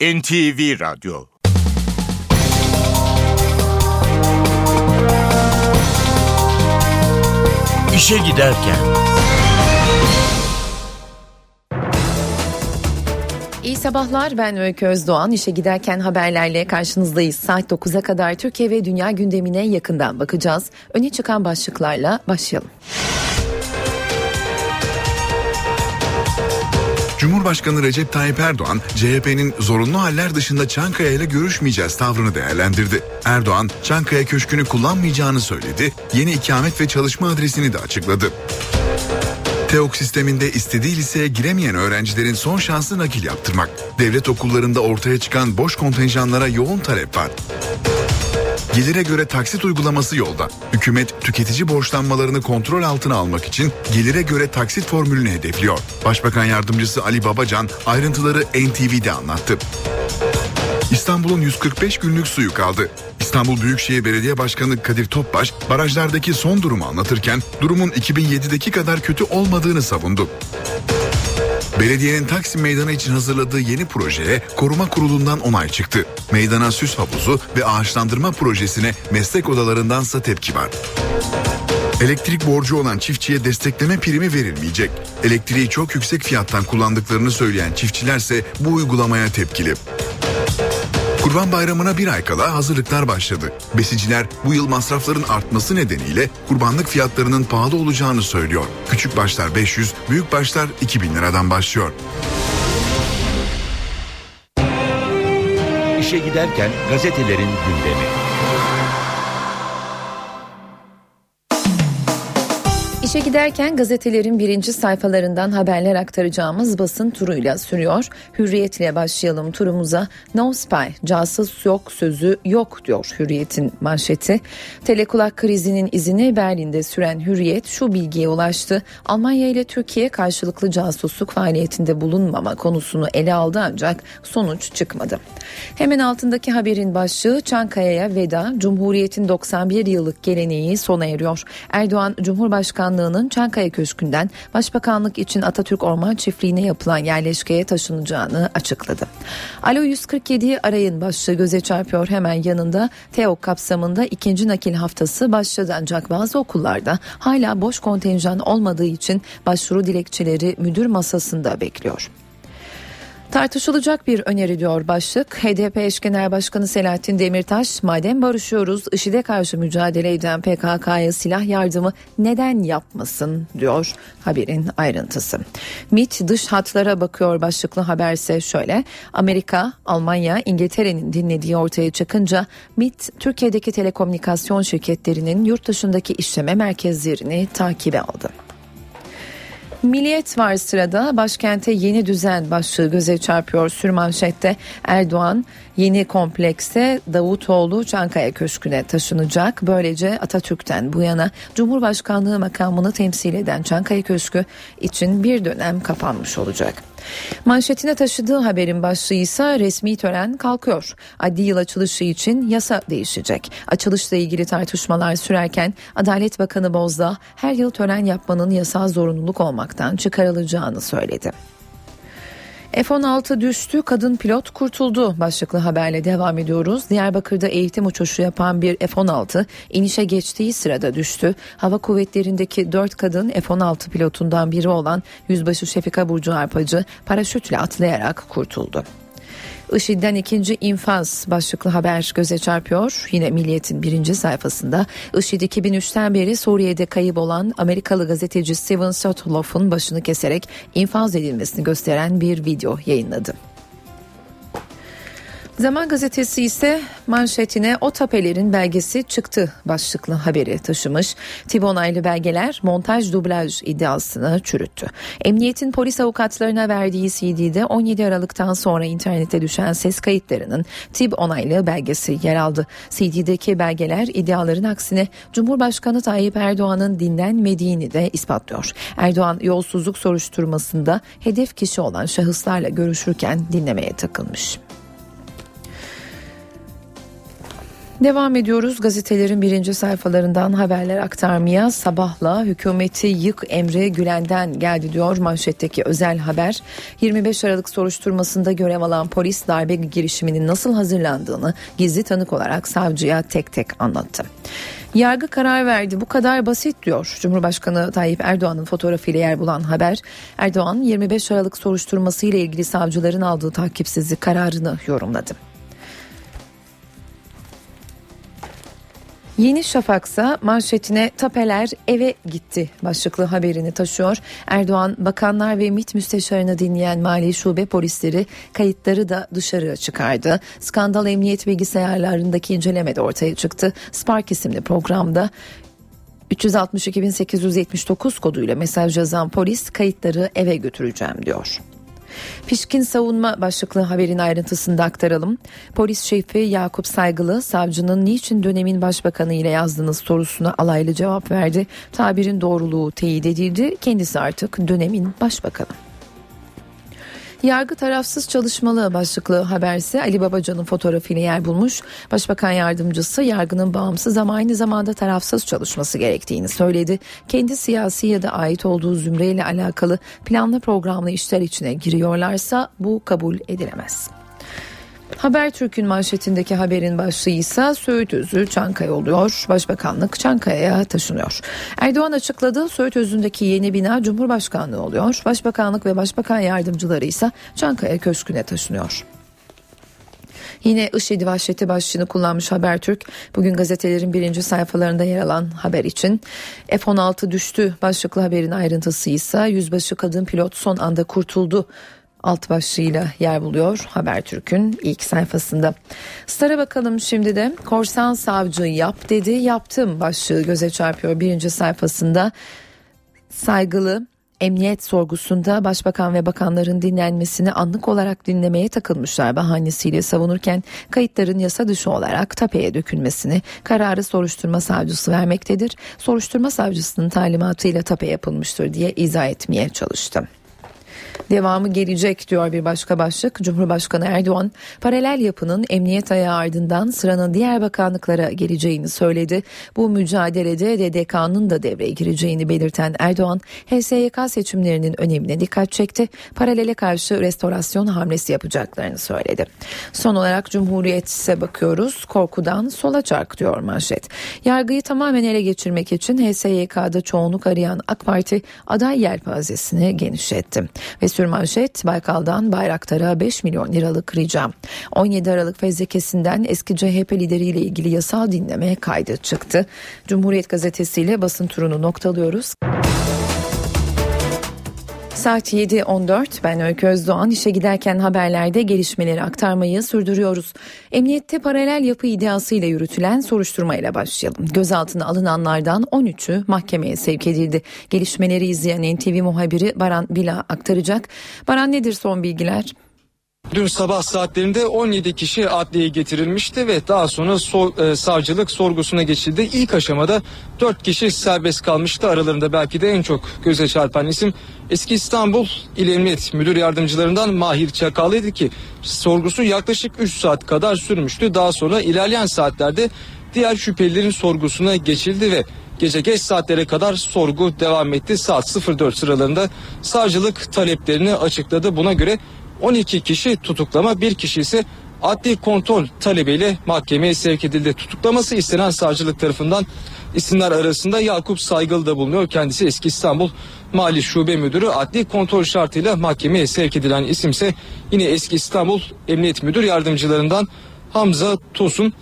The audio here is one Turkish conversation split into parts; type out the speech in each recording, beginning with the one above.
NTV Radyo İşe Giderken İyi sabahlar ben Öykü Özdoğan. İşe giderken haberlerle karşınızdayız. Saat 9'a kadar Türkiye ve dünya gündemine yakından bakacağız. Öne çıkan başlıklarla başlayalım. Cumhurbaşkanı Recep Tayyip Erdoğan, CHP'nin zorunlu haller dışında Çankaya ile görüşmeyeceğiz tavrını değerlendirdi. Erdoğan, Çankaya Köşkü'nü kullanmayacağını söyledi, yeni ikamet ve çalışma adresini de açıkladı. TEOK sisteminde istediği liseye giremeyen öğrencilerin son şansı nakil yaptırmak. Devlet okullarında ortaya çıkan boş kontenjanlara yoğun talep var. Gelire göre taksit uygulaması yolda. Hükümet tüketici borçlanmalarını kontrol altına almak için gelire göre taksit formülünü hedefliyor. Başbakan yardımcısı Ali Babacan ayrıntıları NTV'de anlattı. İstanbul'un 145 günlük suyu kaldı. İstanbul Büyükşehir Belediye Başkanı Kadir Topbaş barajlardaki son durumu anlatırken durumun 2007'deki kadar kötü olmadığını savundu. Belediyenin Taksim Meydanı için hazırladığı yeni projeye koruma kurulundan onay çıktı. Meydana süs havuzu ve ağaçlandırma projesine meslek odalarındansa tepki var. Elektrik borcu olan çiftçiye destekleme primi verilmeyecek. Elektriği çok yüksek fiyattan kullandıklarını söyleyen çiftçilerse bu uygulamaya tepkili. Kurban Bayramı'na bir ay kala hazırlıklar başladı. Besiciler bu yıl masrafların artması nedeniyle kurbanlık fiyatlarının pahalı olacağını söylüyor. Küçük başlar 500, büyük başlar 2000 liradan başlıyor. İşe Giderken gazetelerin gündemi. İşe giderken gazetelerin birinci sayfalarından haberler aktaracağımız basın turuyla sürüyor. Hürriyetle başlayalım turumuza. No spy, casus yok sözü yok diyor Hürriyet'in manşeti. Telekulak krizinin izini Berlin'de süren Hürriyet şu bilgiye ulaştı. Almanya ile Türkiye karşılıklı casusluk faaliyetinde bulunmama konusunu ele aldı ancak sonuç çıkmadı. Hemen altındaki haberin başlığı Çankaya'ya veda, Cumhuriyet'in 91 yıllık geleneği sona eriyor. Erdoğan Cumhurbaşkanlığı Bakanlığı'nın Çankaya Köşkü'nden Başbakanlık için Atatürk Orman Çiftliği'ne yapılan yerleşkeye taşınacağını açıkladı. Alo 147 arayın başlığı göze çarpıyor hemen yanında TEOK kapsamında ikinci nakil haftası başladı ancak bazı okullarda hala boş kontenjan olmadığı için başvuru dilekçeleri müdür masasında bekliyor. Tartışılacak bir öneri diyor başlık. HDP eş genel başkanı Selahattin Demirtaş, madem barışıyoruz IŞİD'e karşı mücadele eden PKK'ya silah yardımı neden yapmasın diyor haberin ayrıntısı. MIT dış hatlara bakıyor başlıklı haberse şöyle. Amerika, Almanya, İngiltere'nin dinlediği ortaya çıkınca MIT Türkiye'deki telekomünikasyon şirketlerinin yurt dışındaki işleme merkezlerini takibe aldı. Milliyet var sırada başkente yeni düzen başlığı göze çarpıyor sürmanşette Erdoğan yeni komplekse Davutoğlu Çankaya Köşkü'ne taşınacak. Böylece Atatürk'ten bu yana Cumhurbaşkanlığı makamını temsil eden Çankaya Köşkü için bir dönem kapanmış olacak. Manşetine taşıdığı haberin başlığı ise resmi tören kalkıyor. Adli yıl açılışı için yasa değişecek. Açılışla ilgili tartışmalar sürerken Adalet Bakanı Bozdağ her yıl tören yapmanın yasal zorunluluk olmaktan çıkarılacağını söyledi. F-16 düştü, kadın pilot kurtuldu başlıklı haberle devam ediyoruz. Diyarbakır'da eğitim uçuşu yapan bir F-16 inişe geçtiği sırada düştü. Hava kuvvetlerindeki 4 kadın F-16 pilotundan biri olan Yüzbaşı Şefika Burcu Arpacı paraşütle atlayarak kurtuldu. IŞİD'den ikinci infaz başlıklı haber göze çarpıyor. Yine Milliyet'in birinci sayfasında IŞİD 2003'ten beri Suriye'de kayıp olan Amerikalı gazeteci Steven Sotloff'un başını keserek infaz edilmesini gösteren bir video yayınladı. Zaman gazetesi ise manşetine o tapelerin belgesi çıktı başlıklı haberi taşımış. Tip onaylı belgeler montaj dublaj iddiasını çürüttü. Emniyetin polis avukatlarına verdiği CD'de 17 Aralık'tan sonra internete düşen ses kayıtlarının tip onaylı belgesi yer aldı. CD'deki belgeler iddiaların aksine Cumhurbaşkanı Tayyip Erdoğan'ın dinlenmediğini de ispatlıyor. Erdoğan yolsuzluk soruşturmasında hedef kişi olan şahıslarla görüşürken dinlemeye takılmış. Devam ediyoruz gazetelerin birinci sayfalarından haberler aktarmaya sabahla hükümeti yık emri Gülen'den geldi diyor manşetteki özel haber. 25 Aralık soruşturmasında görev alan polis darbe girişiminin nasıl hazırlandığını gizli tanık olarak savcıya tek tek anlattı. Yargı karar verdi bu kadar basit diyor. Cumhurbaşkanı Tayyip Erdoğan'ın fotoğrafıyla yer bulan haber. Erdoğan 25 Aralık soruşturması ile ilgili savcıların aldığı takipsizlik kararını yorumladı. Yeni Şafak'sa manşetine tapeler eve gitti başlıklı haberini taşıyor. Erdoğan bakanlar ve MİT müsteşarını dinleyen Mali Şube polisleri kayıtları da dışarı çıkardı. Skandal emniyet bilgisayarlarındaki inceleme de ortaya çıktı. Spark isimli programda 362.879 koduyla mesaj yazan polis kayıtları eve götüreceğim diyor. Pişkin savunma başlıklı haberin ayrıntısında aktaralım. Polis şefi Yakup Saygılı savcının niçin dönemin başbakanı ile yazdığınız sorusuna alaylı cevap verdi. Tabirin doğruluğu teyit edildi. Kendisi artık dönemin başbakanı. Yargı tarafsız çalışmalı başlıklı haberse Ali Babacan'ın fotoğrafıyla yer bulmuş. Başbakan yardımcısı yargının bağımsız ama aynı zamanda tarafsız çalışması gerektiğini söyledi. Kendi siyasi ya da ait olduğu zümreyle alakalı planlı programlı işler içine giriyorlarsa bu kabul edilemez. Habertürk'ün manşetindeki haberin başlığı ise Söğüt Özü Çankaya oluyor. Başbakanlık Çankaya'ya taşınıyor. Erdoğan açıkladı Söğüt Özü'ndeki yeni bina Cumhurbaşkanlığı oluyor. Başbakanlık ve başbakan yardımcıları ise Çankaya Köşkü'ne taşınıyor. Yine IŞİD vahşeti başlığını kullanmış Habertürk bugün gazetelerin birinci sayfalarında yer alan haber için F-16 düştü başlıklı haberin ayrıntısı ise yüzbaşı kadın pilot son anda kurtuldu alt başlığıyla yer buluyor Habertürk'ün ilk sayfasında. Star'a bakalım şimdi de korsan savcı yap dedi yaptım başlığı göze çarpıyor birinci sayfasında. Saygılı emniyet sorgusunda başbakan ve bakanların dinlenmesini anlık olarak dinlemeye takılmışlar bahanesiyle savunurken kayıtların yasa dışı olarak tapeye dökülmesini kararı soruşturma savcısı vermektedir. Soruşturma savcısının talimatıyla tape yapılmıştır diye izah etmeye çalıştım. Devamı gelecek diyor bir başka başlık. Cumhurbaşkanı Erdoğan paralel yapının emniyet ayağı ardından sıranın diğer bakanlıklara geleceğini söyledi. Bu mücadelede DDK'nın da devreye gireceğini belirten Erdoğan HSYK seçimlerinin önemine dikkat çekti. Paralele karşı restorasyon hamlesi yapacaklarını söyledi. Son olarak Cumhuriyet'e bakıyoruz. Korkudan sola çark diyor manşet. Yargıyı tamamen ele geçirmek için HSYK'da çoğunluk arayan AK Parti aday yelpazesini genişletti. Ve sürmanşet Baykal'dan Bayraktar'a 5 milyon liralık ricam. 17 Aralık fezlekesinden eski CHP lideriyle ilgili yasal dinleme kaydı çıktı. Cumhuriyet gazetesiyle basın turunu noktalıyoruz. Saat 7.14 ben Öykü Özdoğan işe giderken haberlerde gelişmeleri aktarmayı sürdürüyoruz. Emniyette paralel yapı iddiasıyla yürütülen soruşturmayla başlayalım. Gözaltına alınanlardan 13'ü mahkemeye sevk edildi. Gelişmeleri izleyen NTV muhabiri Baran Bila aktaracak. Baran nedir son bilgiler? Dün sabah saatlerinde 17 kişi adliyeye getirilmişti ve daha sonra so e, savcılık sorgusuna geçildi. İlk aşamada 4 kişi serbest kalmıştı. Aralarında belki de en çok göze çarpan isim eski İstanbul İl Emniyet Müdür Yardımcılarından Mahir Çakallı'ydı ki sorgusu yaklaşık 3 saat kadar sürmüştü. Daha sonra ilerleyen saatlerde diğer şüphelilerin sorgusuna geçildi ve gece geç saatlere kadar sorgu devam etti. Saat 04 sıralarında savcılık taleplerini açıkladı. Buna göre 12 kişi tutuklama, bir kişi ise adli kontrol talebiyle mahkemeye sevk edildi. Tutuklaması istenen savcılık tarafından isimler arasında Yakup Saygılı da bulunuyor. Kendisi eski İstanbul Mali Şube Müdürü. Adli kontrol şartıyla mahkemeye sevk edilen isimse yine eski İstanbul Emniyet Müdür Yardımcılarından Hamza Tosun.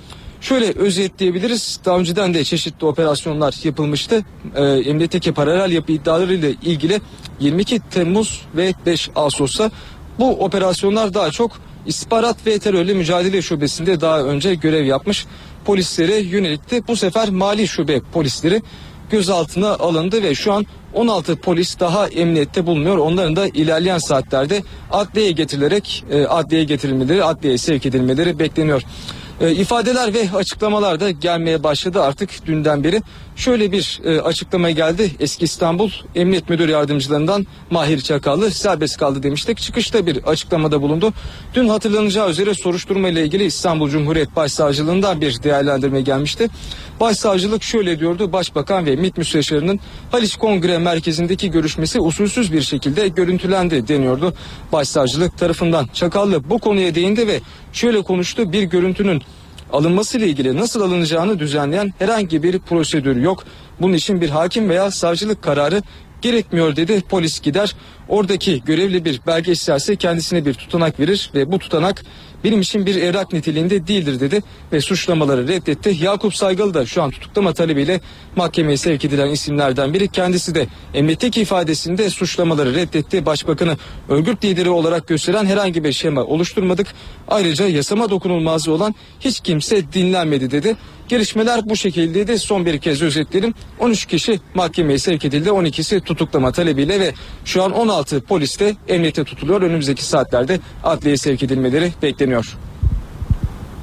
Şöyle özetleyebiliriz. Daha önceden de çeşitli operasyonlar yapılmıştı. Ee, emniyetteki paralel yapı iddialarıyla ilgili 22 Temmuz ve 5 Ağustos'ta bu operasyonlar daha çok istihbarat ve terörle mücadele şubesinde daha önce görev yapmış polislere yönelikti. Bu sefer mali şube polisleri gözaltına alındı ve şu an 16 polis daha emniyette bulunuyor. Onların da ilerleyen saatlerde adliyeye getirilerek e, adliyeye getirilmeleri, adliyeye sevk edilmeleri bekleniyor. E, ifadeler ve açıklamalar da gelmeye başladı artık dünden beri. Şöyle bir e, açıklama geldi. Eski İstanbul Emniyet Müdür Yardımcılarından Mahir Çakallı serbest kaldı demiştik. Çıkışta bir açıklamada bulundu. Dün hatırlanacağı üzere soruşturma ile ilgili İstanbul Cumhuriyet Başsavcılığından bir değerlendirme gelmişti. Başsavcılık şöyle diyordu. Başbakan ve MİT Müsteşarı'nın Haliç Kongre Merkezi'ndeki görüşmesi usulsüz bir şekilde görüntülendi deniyordu. Başsavcılık tarafından Çakallı bu konuya değindi ve şöyle konuştu. Bir görüntünün alınması ile ilgili nasıl alınacağını düzenleyen herhangi bir prosedür yok. Bunun için bir hakim veya savcılık kararı gerekmiyor dedi. Polis gider oradaki görevli bir belge isterse kendisine bir tutanak verir ve bu tutanak benim için bir evrak niteliğinde değildir dedi ve suçlamaları reddetti. Yakup Saygalı da şu an tutuklama talebiyle mahkemeye sevk edilen isimlerden biri. Kendisi de emniyetteki ifadesinde suçlamaları reddetti. Başbakanı örgüt lideri olarak gösteren herhangi bir şema oluşturmadık. Ayrıca yasama dokunulmazlığı olan hiç kimse dinlenmedi dedi. Gelişmeler bu şekildeydi. Son bir kez özetlerim. 13 kişi mahkemeye sevk edildi. 12'si tutuklama talebiyle ve şu an 16 polis de emniyete tutuluyor. Önümüzdeki saatlerde adliyeye sevk edilmeleri bekleniyor.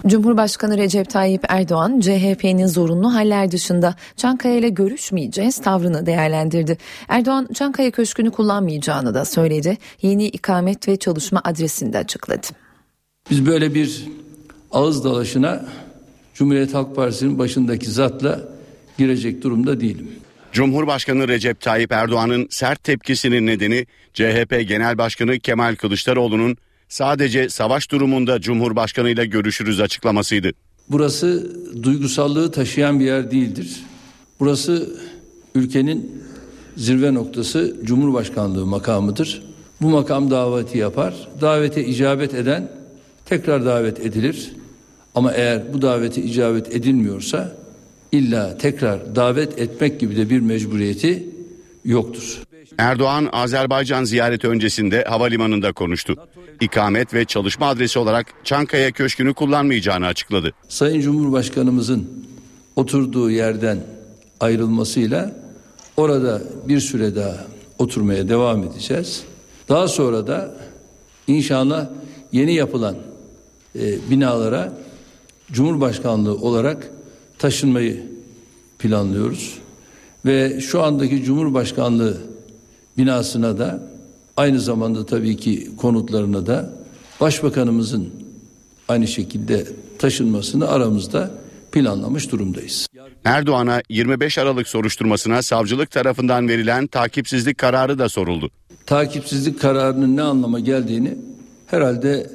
Cumhurbaşkanı Recep Tayyip Erdoğan, CHP'nin zorunlu haller dışında Çankaya ile görüşmeyeceğiz tavrını değerlendirdi. Erdoğan, Çankaya Köşkü'nü kullanmayacağını da söyledi. Yeni ikamet ve çalışma adresini de açıkladı. Biz böyle bir ağız dalaşına Cumhuriyet Halk Partisi'nin başındaki zatla girecek durumda değilim. Cumhurbaşkanı Recep Tayyip Erdoğan'ın sert tepkisinin nedeni CHP Genel Başkanı Kemal Kılıçdaroğlu'nun sadece savaş durumunda Cumhurbaşkanı ile görüşürüz açıklamasıydı. Burası duygusallığı taşıyan bir yer değildir. Burası ülkenin zirve noktası Cumhurbaşkanlığı makamıdır. Bu makam daveti yapar. Davete icabet eden tekrar davet edilir. Ama eğer bu davete icabet edilmiyorsa illa tekrar davet etmek gibi de bir mecburiyeti yoktur. Erdoğan Azerbaycan ziyareti öncesinde havalimanında konuştu. İkamet ve çalışma adresi olarak Çankaya Köşkü'nü kullanmayacağını açıkladı. Sayın Cumhurbaşkanımızın oturduğu yerden ayrılmasıyla orada bir süre daha oturmaya devam edeceğiz. Daha sonra da inşallah yeni yapılan e, binalara Cumhurbaşkanlığı olarak taşınmayı planlıyoruz. Ve şu andaki Cumhurbaşkanlığı binasına da aynı zamanda tabii ki konutlarına da Başbakanımızın aynı şekilde taşınmasını aramızda planlamış durumdayız. Erdoğan'a 25 Aralık soruşturmasına savcılık tarafından verilen takipsizlik kararı da soruldu. Takipsizlik kararının ne anlama geldiğini herhalde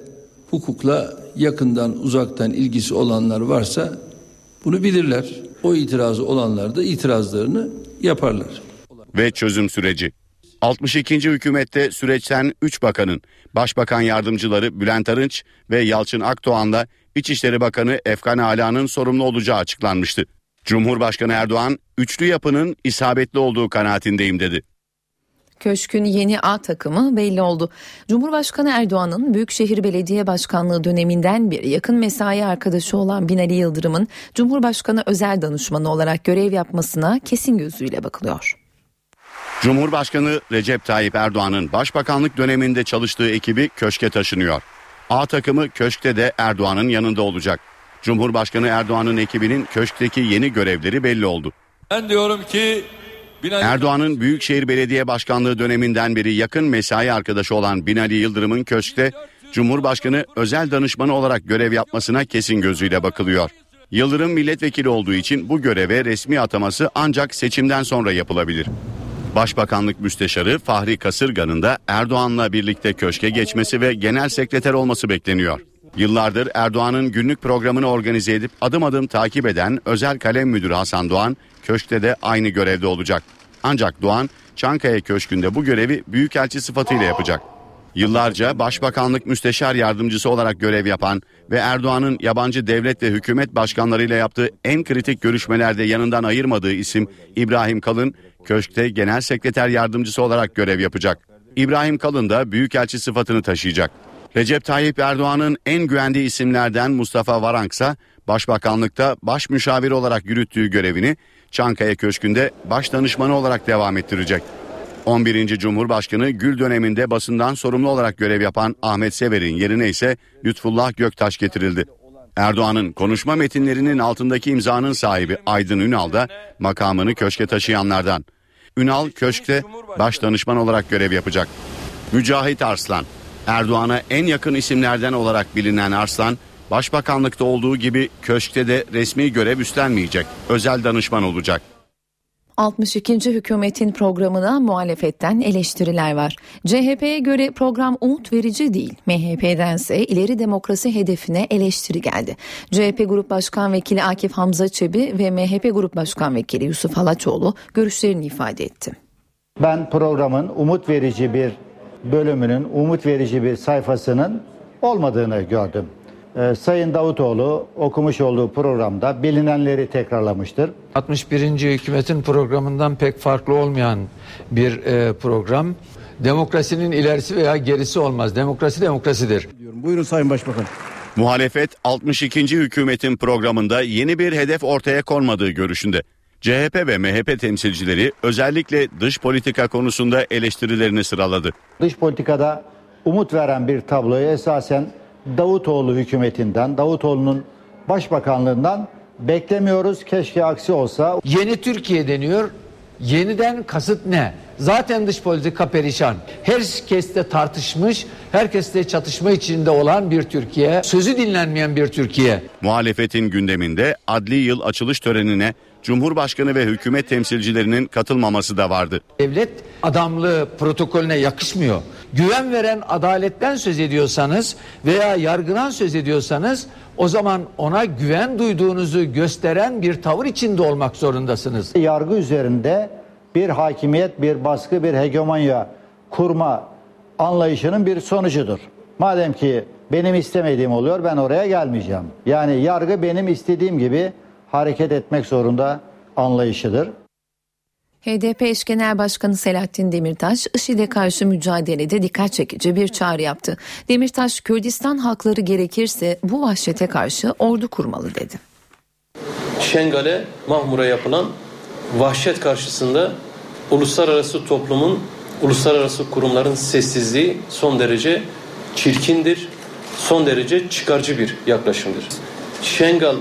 hukukla yakından uzaktan ilgisi olanlar varsa bunu bilirler. O itirazı olanlar da itirazlarını yaparlar. Ve çözüm süreci. 62. hükümette süreçten 3 bakanın, Başbakan yardımcıları Bülent Arınç ve Yalçın Akdoğan'la İçişleri Bakanı Efkan Ala'nın sorumlu olacağı açıklanmıştı. Cumhurbaşkanı Erdoğan, üçlü yapının isabetli olduğu kanaatindeyim dedi. Köşkün yeni A takımı belli oldu. Cumhurbaşkanı Erdoğan'ın Büyükşehir Belediye Başkanlığı döneminden bir yakın mesai arkadaşı olan Binali Yıldırım'ın Cumhurbaşkanı özel danışmanı olarak görev yapmasına kesin gözüyle bakılıyor. Cumhurbaşkanı Recep Tayyip Erdoğan'ın başbakanlık döneminde çalıştığı ekibi köşke taşınıyor. A takımı köşkte de Erdoğan'ın yanında olacak. Cumhurbaşkanı Erdoğan'ın ekibinin köşkteki yeni görevleri belli oldu. Ben diyorum ki Binali Erdoğan'ın Büyükşehir Belediye Başkanlığı döneminden beri yakın mesai arkadaşı olan Binali Yıldırım'ın köşkte Cumhurbaşkanı özel danışmanı olarak görev yapmasına kesin gözüyle bakılıyor. Yıldırım milletvekili olduğu için bu göreve resmi ataması ancak seçimden sonra yapılabilir. Başbakanlık Müsteşarı Fahri Kasırga'nın da Erdoğan'la birlikte köşke geçmesi ve genel sekreter olması bekleniyor. Yıllardır Erdoğan'ın günlük programını organize edip adım adım takip eden özel kalem müdürü Hasan Doğan köşkte de aynı görevde olacak. Ancak Doğan Çankaya Köşkü'nde bu görevi büyükelçi sıfatıyla yapacak. Yıllarca Başbakanlık Müsteşar Yardımcısı olarak görev yapan ve Erdoğan'ın yabancı devlet ve hükümet başkanlarıyla yaptığı en kritik görüşmelerde yanından ayırmadığı isim İbrahim Kalın, köşkte Genel Sekreter Yardımcısı olarak görev yapacak. İbrahim Kalın da büyükelçi sıfatını taşıyacak. Recep Tayyip Erdoğan'ın en güvendiği isimlerden Mustafa Varanksa Başbakanlıkta baş müşavir olarak yürüttüğü görevini Çankaya Köşkü'nde baş danışmanı olarak devam ettirecek. 11. Cumhurbaşkanı Gül döneminde basından sorumlu olarak görev yapan Ahmet Sever'in yerine ise Lütfullah Göktaş getirildi. Erdoğan'ın konuşma metinlerinin altındaki imzanın sahibi Aydın Ünal da makamını köşke taşıyanlardan. Ünal köşkte baş danışman olarak görev yapacak. Mücahit Arslan, Erdoğan'a en yakın isimlerden olarak bilinen Arslan, Başbakanlıkta olduğu gibi köşkte de resmi görev üstlenmeyecek. Özel danışman olacak. 62. hükümetin programına muhalefetten eleştiriler var. CHP'ye göre program umut verici değil. MHP'dense ileri demokrasi hedefine eleştiri geldi. CHP Grup Başkan Vekili Akif Hamza Çebi ve MHP Grup Başkan Vekili Yusuf Halaçoğlu görüşlerini ifade etti. Ben programın umut verici bir bölümünün, umut verici bir sayfasının olmadığını gördüm. Ee, Sayın Davutoğlu okumuş olduğu programda bilinenleri tekrarlamıştır. 61. hükümetin programından pek farklı olmayan bir e, program. Demokrasinin ilerisi veya gerisi olmaz. Demokrasi demokrasidir. Buyurun Sayın Başbakan. Muhalefet 62. hükümetin programında yeni bir hedef ortaya konmadığı görüşünde. CHP ve MHP temsilcileri özellikle dış politika konusunda eleştirilerini sıraladı. Dış politikada umut veren bir tabloyu esasen Davutoğlu hükümetinden, Davutoğlu'nun başbakanlığından beklemiyoruz. Keşke aksi olsa. Yeni Türkiye deniyor. Yeniden kasıt ne? Zaten dış politika perişan. Herkeste tartışmış, herkeste çatışma içinde olan bir Türkiye, sözü dinlenmeyen bir Türkiye. Muhalefetin gündeminde adli yıl açılış törenine Cumhurbaşkanı ve hükümet temsilcilerinin katılmaması da vardı. Devlet adamlığı protokolüne yakışmıyor. Güven veren adaletten söz ediyorsanız veya yargıdan söz ediyorsanız o zaman ona güven duyduğunuzu gösteren bir tavır içinde olmak zorundasınız. Yargı üzerinde bir hakimiyet, bir baskı, bir hegemonya kurma anlayışının bir sonucudur. Madem ki benim istemediğim oluyor ben oraya gelmeyeceğim. Yani yargı benim istediğim gibi hareket etmek zorunda anlayışıdır. HDP eş genel başkanı Selahattin Demirtaş, IŞİD'e karşı mücadelede dikkat çekici bir çağrı yaptı. Demirtaş, Kürdistan halkları gerekirse bu vahşete karşı ordu kurmalı dedi. Şengal'e, Mahmur'a yapılan vahşet karşısında uluslararası toplumun, uluslararası kurumların sessizliği son derece çirkindir, son derece çıkarcı bir yaklaşımdır. Şengal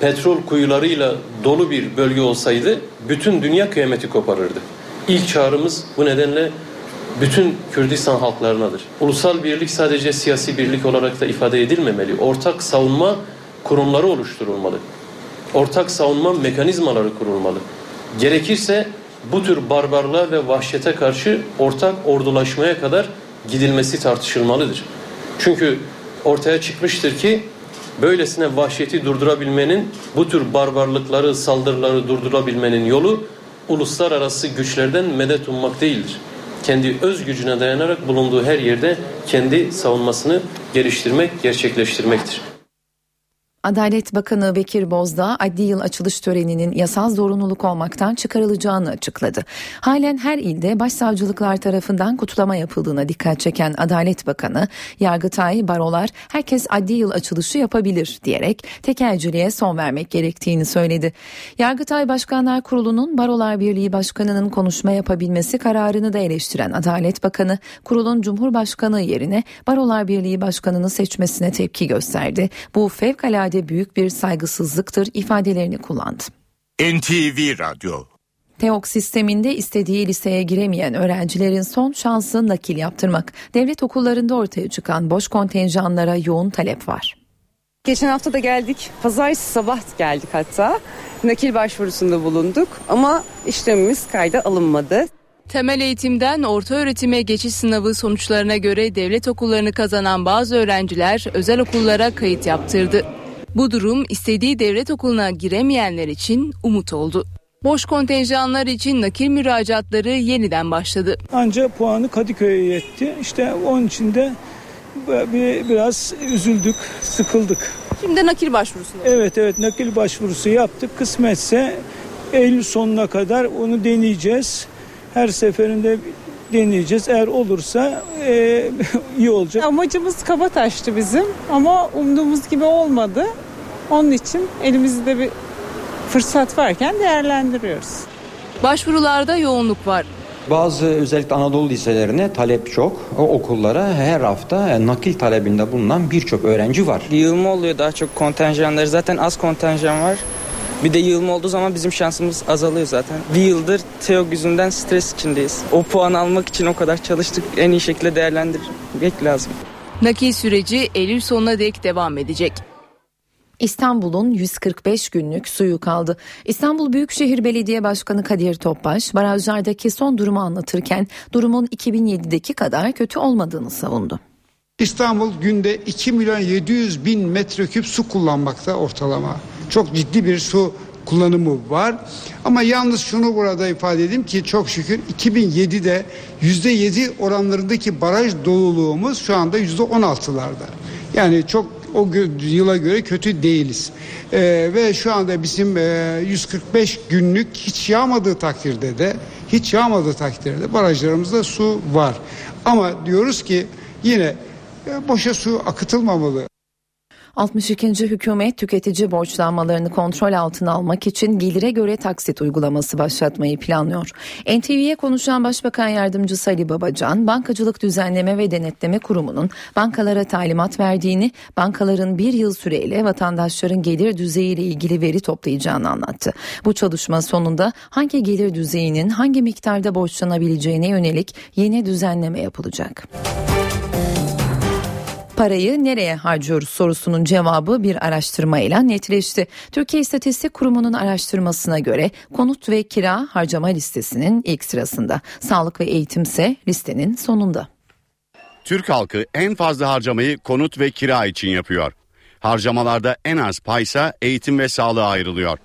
petrol kuyularıyla dolu bir bölge olsaydı bütün dünya kıyameti koparırdı. İlk çağrımız bu nedenle bütün Kürdistan halklarınadır. Ulusal birlik sadece siyasi birlik olarak da ifade edilmemeli. Ortak savunma kurumları oluşturulmalı. Ortak savunma mekanizmaları kurulmalı. Gerekirse bu tür barbarlığa ve vahşete karşı ortak ordulaşmaya kadar gidilmesi tartışılmalıdır. Çünkü ortaya çıkmıştır ki böylesine vahşeti durdurabilmenin, bu tür barbarlıkları, saldırıları durdurabilmenin yolu uluslararası güçlerden medet ummak değildir. Kendi öz gücüne dayanarak bulunduğu her yerde kendi savunmasını geliştirmek, gerçekleştirmektir. Adalet Bakanı Bekir Bozdağ adli yıl açılış töreninin yasal zorunluluk olmaktan çıkarılacağını açıkladı. Halen her ilde başsavcılıklar tarafından kutlama yapıldığına dikkat çeken Adalet Bakanı, Yargıtay, barolar herkes adli yıl açılışı yapabilir diyerek tekelciliğe son vermek gerektiğini söyledi. Yargıtay Başkanlar Kurulu'nun Barolar Birliği Başkanı'nın konuşma yapabilmesi kararını da eleştiren Adalet Bakanı, kurulun Cumhurbaşkanı yerine Barolar Birliği Başkanı'nı seçmesine tepki gösterdi. Bu fevkalade büyük bir saygısızlıktır ifadelerini kullandı. NTV Radyo TEOK sisteminde istediği liseye giremeyen öğrencilerin son şansı nakil yaptırmak. Devlet okullarında ortaya çıkan boş kontenjanlara yoğun talep var. Geçen hafta da geldik. Pazartesi sabah geldik hatta. Nakil başvurusunda bulunduk ama işlemimiz kayda alınmadı. Temel eğitimden orta öğretime geçiş sınavı sonuçlarına göre devlet okullarını kazanan bazı öğrenciler özel okullara kayıt yaptırdı. Bu durum istediği devlet okuluna giremeyenler için umut oldu. Boş kontenjanlar için nakil müracaatları yeniden başladı. Ancak puanı Kadıköy'e yetti. İşte onun için de bir, biraz üzüldük, sıkıldık. Şimdi nakil başvurusu. Evet evet nakil başvurusu yaptık. Kısmetse Eylül sonuna kadar onu deneyeceğiz. Her seferinde deneyeceğiz. Eğer olursa e, iyi olacak. Amacımız Kabataş'tı bizim ama umduğumuz gibi olmadı. Onun için elimizde bir fırsat varken değerlendiriyoruz. Başvurularda yoğunluk var. Bazı özellikle Anadolu liselerine talep çok. O okullara her hafta e, nakil talebinde bulunan birçok öğrenci var. Yığılma oluyor daha çok kontenjanları. Zaten az kontenjan var. Bir de yığılma olduğu zaman bizim şansımız azalıyor zaten. Bir yıldır TEOG yüzünden stres içindeyiz. O puan almak için o kadar çalıştık. En iyi şekilde değerlendirmek lazım. Nakil süreci Eylül sonuna dek devam edecek. İstanbul'un 145 günlük suyu kaldı. İstanbul Büyükşehir Belediye Başkanı Kadir Topbaş barajlardaki son durumu anlatırken durumun 2007'deki kadar kötü olmadığını savundu. İstanbul günde 2 milyon 700 bin metreküp su kullanmakta ortalama. Çok ciddi bir su kullanımı var. Ama yalnız şunu burada ifade edeyim ki çok şükür 2007'de %7 oranlarındaki baraj doluluğumuz şu anda %16'larda. Yani çok o yıla göre kötü değiliz. Ee, ve şu anda bizim e, 145 günlük hiç yağmadığı takdirde de hiç yağmadığı takdirde barajlarımızda su var. Ama diyoruz ki yine e, boşa su akıtılmamalı. 62. hükümet tüketici borçlanmalarını kontrol altına almak için gelire göre taksit uygulaması başlatmayı planlıyor. NTV'ye konuşan Başbakan Yardımcısı Ali Babacan, Bankacılık Düzenleme ve Denetleme Kurumu'nun bankalara talimat verdiğini, bankaların bir yıl süreyle vatandaşların gelir düzeyiyle ilgili veri toplayacağını anlattı. Bu çalışma sonunda hangi gelir düzeyinin hangi miktarda borçlanabileceğine yönelik yeni düzenleme yapılacak. Parayı nereye harcıyoruz sorusunun cevabı bir araştırmayla netleşti. Türkiye İstatistik Kurumu'nun araştırmasına göre konut ve kira harcama listesinin ilk sırasında. Sağlık ve eğitim ise listenin sonunda. Türk halkı en fazla harcamayı konut ve kira için yapıyor. Harcamalarda en az paysa eğitim ve sağlığa ayrılıyor.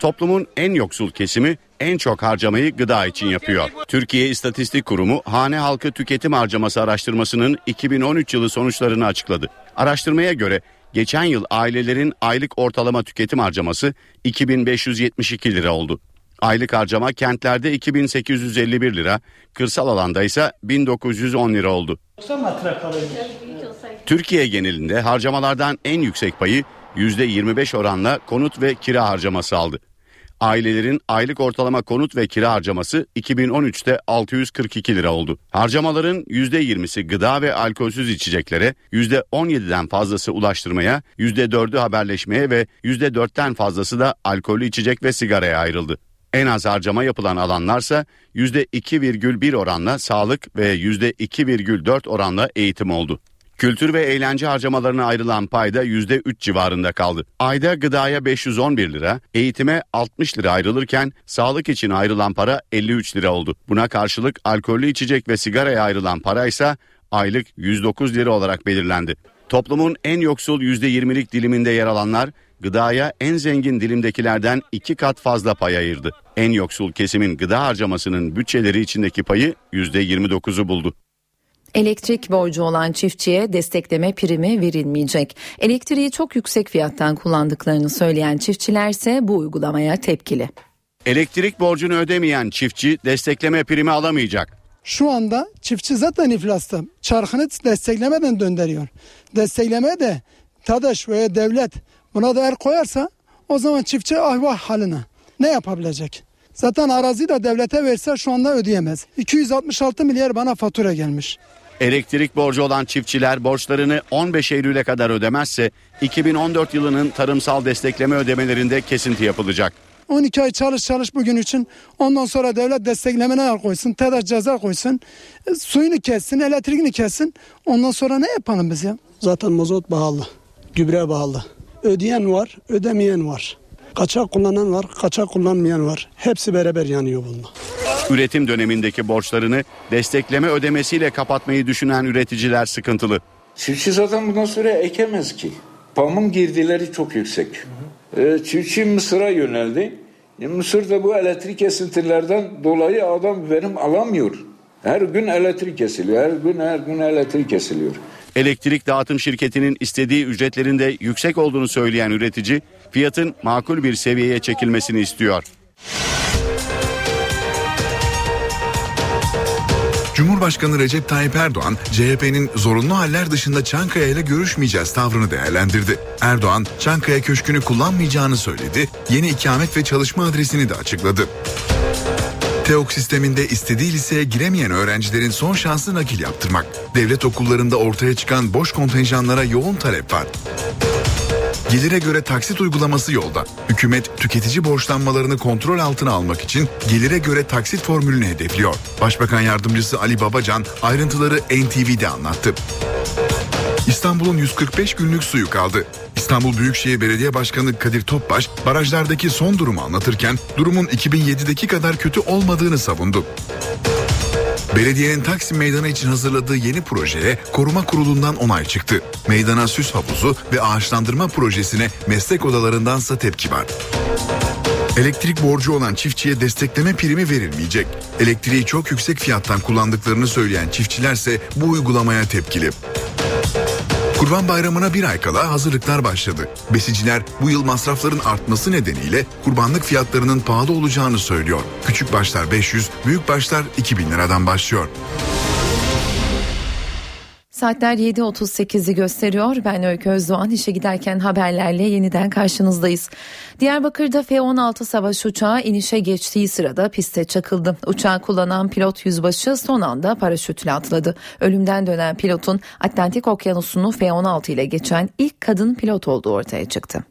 Toplumun en yoksul kesimi en çok harcamayı gıda için yapıyor. Türkiye İstatistik Kurumu hane halkı tüketim harcaması araştırmasının 2013 yılı sonuçlarını açıkladı. Araştırmaya göre geçen yıl ailelerin aylık ortalama tüketim harcaması 2572 lira oldu. Aylık harcama kentlerde 2851 lira, kırsal alanda ise 1910 lira oldu. Türkiye genelinde harcamalardan en yüksek payı %25 oranla konut ve kira harcaması aldı. Ailelerin aylık ortalama konut ve kira harcaması 2013'te 642 lira oldu. Harcamaların %20'si gıda ve alkolsüz içeceklere, %17'den fazlası ulaştırmaya, %4'ü haberleşmeye ve %4'ten fazlası da alkollü içecek ve sigaraya ayrıldı. En az harcama yapılan alanlarsa %2,1 oranla sağlık ve %2,4 oranla eğitim oldu. Kültür ve eğlence harcamalarına ayrılan payda %3 civarında kaldı. Ayda gıdaya 511 lira, eğitime 60 lira ayrılırken sağlık için ayrılan para 53 lira oldu. Buna karşılık alkollü içecek ve sigaraya ayrılan para ise aylık 109 lira olarak belirlendi. Toplumun en yoksul %20'lik diliminde yer alanlar gıdaya en zengin dilimdekilerden iki kat fazla pay ayırdı. En yoksul kesimin gıda harcamasının bütçeleri içindeki payı %29'u buldu. Elektrik borcu olan çiftçiye destekleme primi verilmeyecek. Elektriği çok yüksek fiyattan kullandıklarını söyleyen çiftçiler ise bu uygulamaya tepkili. Elektrik borcunu ödemeyen çiftçi destekleme primi alamayacak. Şu anda çiftçi zaten iflasta. Çarkını desteklemeden döndürüyor. Desteklemeye de TADAŞ veya devlet buna da el koyarsa o zaman çiftçi ahvah haline. Ne yapabilecek? Zaten arazi de devlete verse şu anda ödeyemez. 266 milyar bana fatura gelmiş. Elektrik borcu olan çiftçiler borçlarını 15 Eylül'e kadar ödemezse 2014 yılının tarımsal destekleme ödemelerinde kesinti yapılacak. 12 ay çalış çalış bugün için ondan sonra devlet desteklemene koysun, TEDAŞ ceza koysun, e, suyunu kessin, elektriğini kessin. Ondan sonra ne yapalım biz ya? Zaten mazot pahalı, gübre pahalı. Ödeyen var, ödemeyen var. Kaçak kullanan var, kaçak kullanmayan var. Hepsi beraber yanıyor bununla. Üretim dönemindeki borçlarını destekleme ödemesiyle kapatmayı düşünen üreticiler sıkıntılı. Çiftçi zaten bundan sonra ekemez ki. Pamuk girdileri çok yüksek. Ee, çiftçi Mısır'a yöneldi. E, Mısır'da bu elektrik kesintilerden dolayı adam verim alamıyor. Her gün elektrik kesiliyor. Her gün her gün elektrik kesiliyor. Elektrik dağıtım şirketinin istediği ücretlerin de yüksek olduğunu söyleyen üretici fiyatın makul bir seviyeye çekilmesini istiyor. Cumhurbaşkanı Recep Tayyip Erdoğan, CHP'nin zorunlu haller dışında Çankaya ile görüşmeyeceğiz tavrını değerlendirdi. Erdoğan, Çankaya Köşkü'nü kullanmayacağını söyledi, yeni ikamet ve çalışma adresini de açıkladı. TEOK sisteminde istediği liseye giremeyen öğrencilerin son şansı nakil yaptırmak. Devlet okullarında ortaya çıkan boş kontenjanlara yoğun talep var. Gelire göre taksit uygulaması yolda. Hükümet tüketici borçlanmalarını kontrol altına almak için gelire göre taksit formülünü hedefliyor. Başbakan yardımcısı Ali Babacan ayrıntıları NTV'de anlattı. İstanbul'un 145 günlük suyu kaldı. İstanbul Büyükşehir Belediye Başkanı Kadir Topbaş barajlardaki son durumu anlatırken durumun 2007'deki kadar kötü olmadığını savundu. Belediyenin Taksim Meydanı için hazırladığı yeni projeye koruma kurulundan onay çıktı. Meydana süs havuzu ve ağaçlandırma projesine meslek odalarındansa tepki var. Elektrik borcu olan çiftçiye destekleme primi verilmeyecek. Elektriği çok yüksek fiyattan kullandıklarını söyleyen çiftçilerse bu uygulamaya tepkili. Kurban Bayramı'na bir ay kala hazırlıklar başladı. Besiciler bu yıl masrafların artması nedeniyle kurbanlık fiyatlarının pahalı olacağını söylüyor. Küçük başlar 500, büyük başlar 2000 liradan başlıyor. Saatler 7.38'i gösteriyor. Ben Öykü Özdoğan işe giderken haberlerle yeniden karşınızdayız. Diyarbakır'da F-16 savaş uçağı inişe geçtiği sırada piste çakıldı. Uçağı kullanan pilot yüzbaşı son anda paraşütle atladı. Ölümden dönen pilotun Atlantik Okyanusu'nu F-16 ile geçen ilk kadın pilot olduğu ortaya çıktı.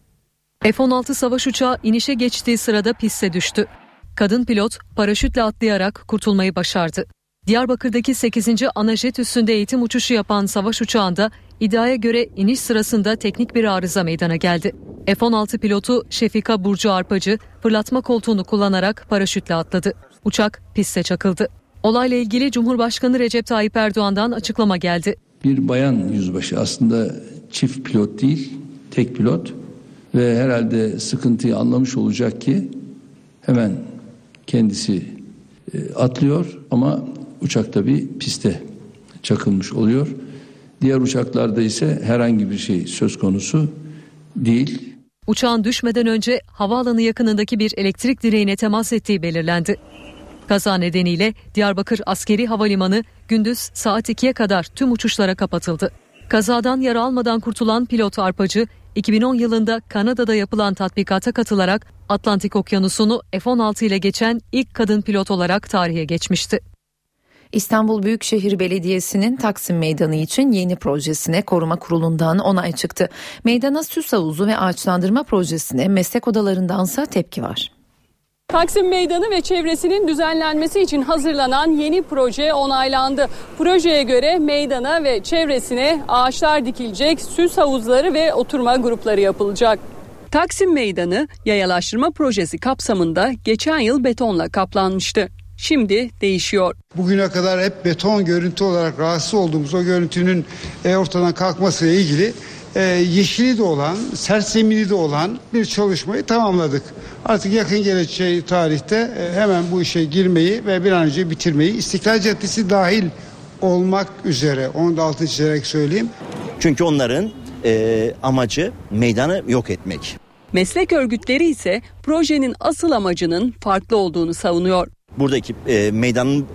F-16 savaş uçağı inişe geçtiği sırada piste düştü. Kadın pilot paraşütle atlayarak kurtulmayı başardı. Diyarbakır'daki 8. anajet üstünde eğitim uçuşu yapan savaş uçağında iddiaya göre iniş sırasında teknik bir arıza meydana geldi. F-16 pilotu Şefika Burcu Arpacı fırlatma koltuğunu kullanarak paraşütle atladı. Uçak piste çakıldı. Olayla ilgili Cumhurbaşkanı Recep Tayyip Erdoğan'dan açıklama geldi. Bir bayan yüzbaşı aslında çift pilot değil, tek pilot ve herhalde sıkıntıyı anlamış olacak ki hemen kendisi e, atlıyor ama uçak tabi piste çakılmış oluyor. Diğer uçaklarda ise herhangi bir şey söz konusu değil. Uçağın düşmeden önce havaalanı yakınındaki bir elektrik direğine temas ettiği belirlendi. Kaza nedeniyle Diyarbakır Askeri Havalimanı gündüz saat 2'ye kadar tüm uçuşlara kapatıldı. Kazadan yara almadan kurtulan pilot Arpacı 2010 yılında Kanada'da yapılan tatbikata katılarak Atlantik Okyanusu'nu F-16 ile geçen ilk kadın pilot olarak tarihe geçmişti. İstanbul Büyükşehir Belediyesi'nin Taksim Meydanı için yeni projesine koruma kurulundan onay çıktı. Meydana süs havuzu ve ağaçlandırma projesine meslek odalarındansa tepki var. Taksim Meydanı ve çevresinin düzenlenmesi için hazırlanan yeni proje onaylandı. Projeye göre meydana ve çevresine ağaçlar dikilecek, süs havuzları ve oturma grupları yapılacak. Taksim Meydanı yayalaştırma projesi kapsamında geçen yıl betonla kaplanmıştı. Şimdi değişiyor. Bugüne kadar hep beton görüntü olarak rahatsız olduğumuz o görüntünün e, ortadan kalkmasıyla ilgili e, yeşili de olan, sert zemini de olan bir çalışmayı tamamladık. Artık yakın gelecek tarihte e, hemen bu işe girmeyi ve bir an önce bitirmeyi İstiklal Caddesi dahil olmak üzere onu da altını çizerek söyleyeyim. Çünkü onların e, amacı meydanı yok etmek. Meslek örgütleri ise projenin asıl amacının farklı olduğunu savunuyor. Buradaki e, meydanın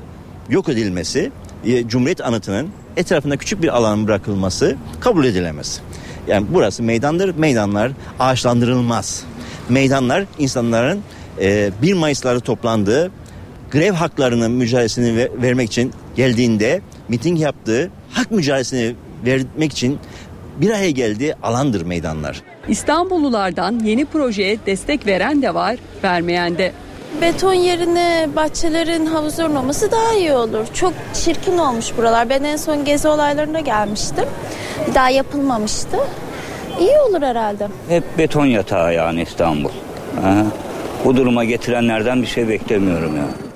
yok edilmesi, e, Cumhuriyet anıtının etrafında küçük bir alan bırakılması kabul edilemez. Yani burası meydandır, meydanlar ağaçlandırılmaz. Meydanlar insanların e, 1 Mayıs'ları toplandığı grev haklarının mücadelesini ver, vermek için geldiğinde miting yaptığı hak mücadelesini vermek için bir araya geldiği alandır meydanlar. İstanbullulardan yeni projeye destek veren de var, vermeyen de. Beton yerine bahçelerin havuzların olması daha iyi olur. Çok çirkin olmuş buralar. Ben en son gezi olaylarına gelmiştim. Daha yapılmamıştı. İyi olur herhalde. Hep beton yatağı yani İstanbul. Aha. Bu duruma getirenlerden bir şey beklemiyorum ya. Yani.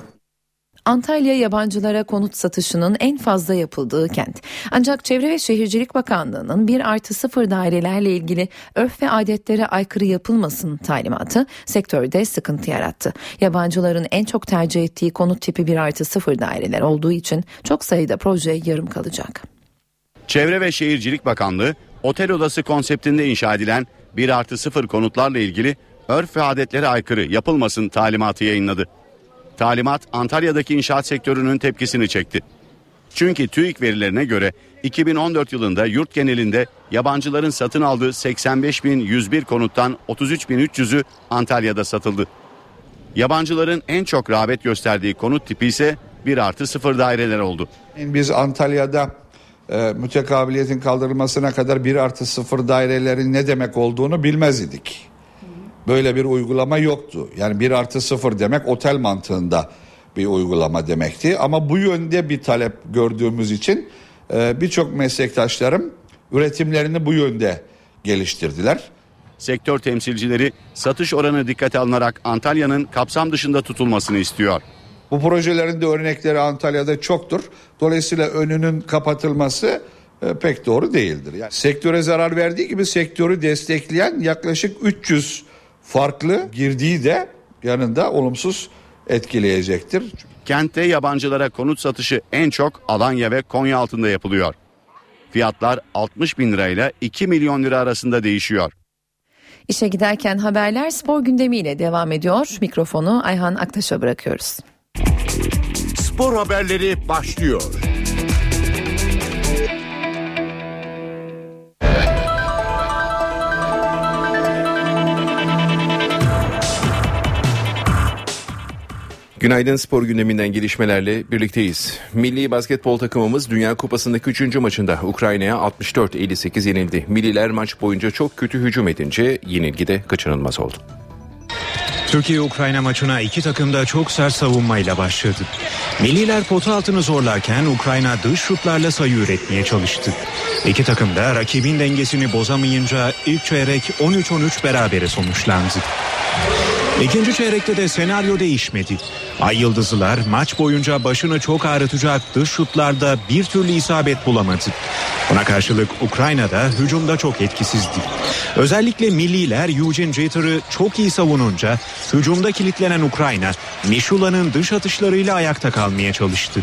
Antalya yabancılara konut satışının en fazla yapıldığı kent. Ancak Çevre ve Şehircilik Bakanlığı'nın 1 artı 0 dairelerle ilgili örf ve adetlere aykırı yapılmasın talimatı sektörde sıkıntı yarattı. Yabancıların en çok tercih ettiği konut tipi 1 artı 0 daireler olduğu için çok sayıda proje yarım kalacak. Çevre ve Şehircilik Bakanlığı otel odası konseptinde inşa edilen 1 artı 0 konutlarla ilgili örf ve adetlere aykırı yapılmasın talimatı yayınladı. Talimat Antalya'daki inşaat sektörünün tepkisini çekti. Çünkü TÜİK verilerine göre 2014 yılında yurt genelinde yabancıların satın aldığı 85.101 konuttan 33.300'ü Antalya'da satıldı. Yabancıların en çok rağbet gösterdiği konut tipi ise 1 artı 0 daireler oldu. Biz Antalya'da e, mütekabiliyetin kaldırılmasına kadar 1 artı 0 dairelerin ne demek olduğunu bilmez idik. Böyle bir uygulama yoktu. Yani 1 artı 0 demek otel mantığında bir uygulama demekti. Ama bu yönde bir talep gördüğümüz için e, birçok meslektaşlarım üretimlerini bu yönde geliştirdiler. Sektör temsilcileri satış oranı dikkate alınarak Antalya'nın kapsam dışında tutulmasını istiyor. Bu projelerin de örnekleri Antalya'da çoktur. Dolayısıyla önünün kapatılması e, pek doğru değildir. Yani sektöre zarar verdiği gibi sektörü destekleyen yaklaşık 300 farklı girdiği de yanında olumsuz etkileyecektir. Kentte yabancılara konut satışı en çok Alanya ve Konya altında yapılıyor. Fiyatlar 60 bin lirayla 2 milyon lira arasında değişiyor. İşe giderken haberler spor gündemiyle devam ediyor. Mikrofonu Ayhan Aktaş'a bırakıyoruz. Spor haberleri başlıyor. Günaydın spor gündeminden gelişmelerle birlikteyiz. Milli basketbol takımımız Dünya Kupası'ndaki 3. maçında Ukrayna'ya 64-58 yenildi. Milliler maç boyunca çok kötü hücum edince yenilgi de kaçınılmaz oldu. Türkiye-Ukrayna maçına iki takım da çok sert savunmayla başladı. Milliler pota altını zorlarken Ukrayna dış şutlarla sayı üretmeye çalıştı. İki takım da rakibin dengesini bozamayınca ilk çeyrek 13-13 berabere sonuçlandı. İkinci çeyrekte de senaryo değişmedi. Ay Yıldızlılar maç boyunca başını çok ağrıtacak dış şutlarda bir türlü isabet bulamadı. Buna karşılık Ukrayna'da hücumda çok etkisizdi. Özellikle milliler Eugene Jetter'ı çok iyi savununca hücumda kilitlenen Ukrayna Mişula'nın dış atışlarıyla ayakta kalmaya çalıştı.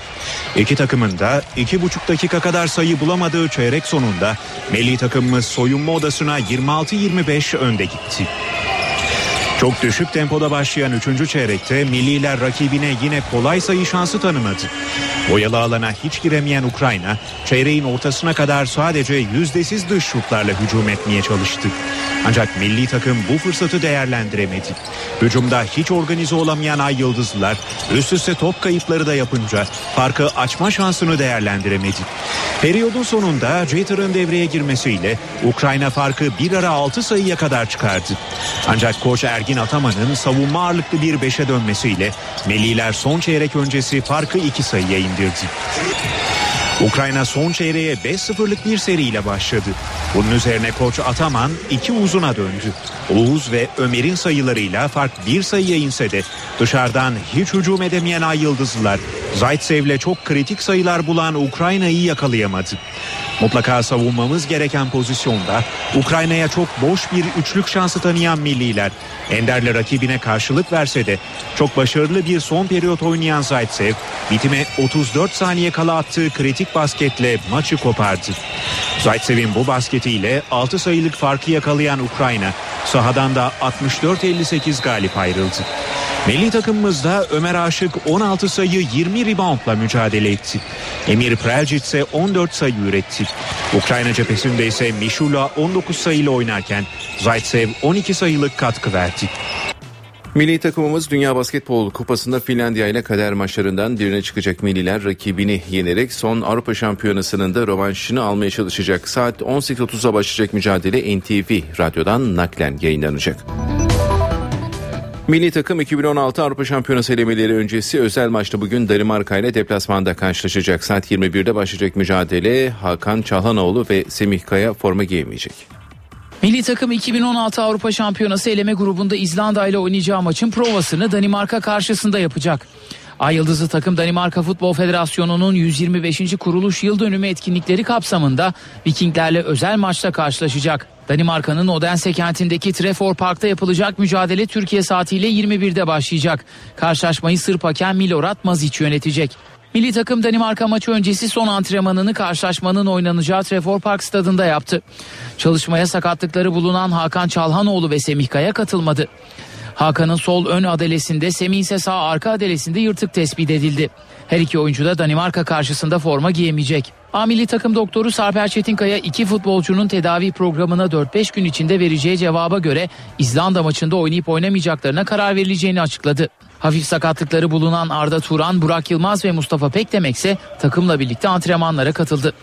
İki takımın da iki buçuk dakika kadar sayı bulamadığı çeyrek sonunda milli takımımız soyunma odasına 26-25 önde gitti. Çok düşük tempoda başlayan 3. çeyrekte milliler rakibine yine kolay sayı şansı tanımadı. Boyalı alana hiç giremeyen Ukrayna çeyreğin ortasına kadar sadece yüzdesiz dış şutlarla hücum etmeye çalıştı. Ancak milli takım bu fırsatı değerlendiremedi. Hücumda hiç organize olamayan Ay Yıldızlılar üst üste top kayıpları da yapınca farkı açma şansını değerlendiremedi. Periyodun sonunda Jetter'ın devreye girmesiyle Ukrayna farkı bir ara 6 sayıya kadar çıkardı. Ancak koç Ergin Ataman'ın savunma ağırlıklı bir beşe dönmesiyle Milliler son çeyrek öncesi farkı 2 sayıya indirdi. Ukrayna son çeyreğe 5-0'lık bir seriyle başladı. Bunun üzerine koç Ataman iki uzuna döndü. Oğuz ve Ömer'in sayılarıyla fark bir sayıya inse de dışarıdan hiç hücum edemeyen Ay Yıldızlılar Zaitsev'le çok kritik sayılar bulan Ukrayna'yı yakalayamadı. Mutlaka savunmamız gereken pozisyonda Ukrayna'ya çok boş bir üçlük şansı tanıyan milliler Ender'le rakibine karşılık verse de çok başarılı bir son periyot oynayan Zaitsev bitime 34 saniye kala attığı kritik basketle maçı kopardı. Zaitsev'in bu basketiyle 6 sayılık farkı yakalayan Ukrayna sahadan da 64-58 galip ayrıldı. Milli takımımızda Ömer Aşık 16 sayı 20 reboundla mücadele etti. Emir Prelcic ise 14 sayı üretti. Ukrayna cephesinde ise Mişula 19 sayıyla oynarken Zaitsev 12 sayılık katkı verdi. Milli takımımız Dünya Basketbol Kupası'nda Finlandiya ile kader maçlarından birine çıkacak milliler rakibini yenerek son Avrupa Şampiyonası'nın da rövanşını almaya çalışacak. Saat 18.30'a başlayacak mücadele NTV radyodan naklen yayınlanacak. Milli takım 2016 Avrupa Şampiyonası elemeleri öncesi özel maçta bugün Danimarka ile deplasmanda karşılaşacak. Saat 21'de başlayacak mücadele Hakan Çalhanoğlu ve Semih Kaya forma giyemeyecek. Milli takım 2016 Avrupa Şampiyonası eleme grubunda İzlanda ile oynayacağı maçın provasını Danimarka karşısında yapacak. Ay Yıldızlı takım Danimarka Futbol Federasyonu'nun 125. kuruluş yıl dönümü etkinlikleri kapsamında Vikinglerle özel maçta karşılaşacak. Danimarka'nın Odense kentindeki Trefor Park'ta yapılacak mücadele Türkiye saatiyle 21'de başlayacak. Karşılaşmayı Sırp hakem Milorad Mazic yönetecek. Milli takım Danimarka maçı öncesi son antrenmanını karşılaşmanın oynanacağı Trefor Park stadında yaptı. Çalışmaya sakatlıkları bulunan Hakan Çalhanoğlu ve Semih Kaya katılmadı. Hakan'ın sol ön adelesinde, Semih ise sağ arka adelesinde yırtık tespit edildi. Her iki oyuncu da Danimarka karşısında forma giyemeyecek. A takım doktoru Sarper Çetinkaya iki futbolcunun tedavi programına 4-5 gün içinde vereceği cevaba göre İzlanda maçında oynayıp oynamayacaklarına karar verileceğini açıkladı. Hafif sakatlıkları bulunan Arda Turan, Burak Yılmaz ve Mustafa Pekdemek ise takımla birlikte antrenmanlara katıldı.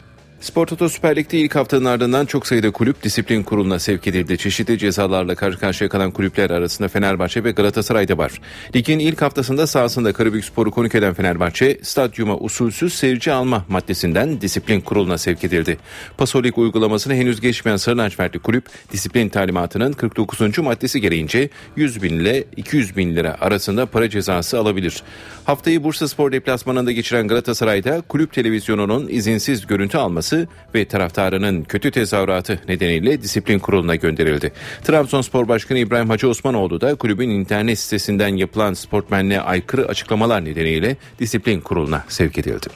Spor Toto Süper Lig'de ilk haftanın ardından çok sayıda kulüp disiplin kuruluna sevk edildi. Çeşitli cezalarla karşı karşıya kalan kulüpler arasında Fenerbahçe ve Galatasaray'da var. Ligin ilk haftasında sahasında Karabük Spor'u konuk eden Fenerbahçe, stadyuma usulsüz seyirci alma maddesinden disiplin kuruluna sevk edildi. Pasolik uygulamasını henüz geçmeyen Sarı Lacivertli kulüp, disiplin talimatının 49. maddesi gereğince 100 bin ile 200 bin lira arasında para cezası alabilir. Haftayı Bursa Spor deplasmanında geçiren Galatasaray'da kulüp televizyonunun izinsiz görüntü alması ve taraftarının kötü tezahüratı nedeniyle disiplin kuruluna gönderildi. Trabzonspor Başkanı İbrahim Hacı Osmanoğlu da kulübün internet sitesinden yapılan sportmenliğe aykırı açıklamalar nedeniyle disiplin kuruluna sevk edildi.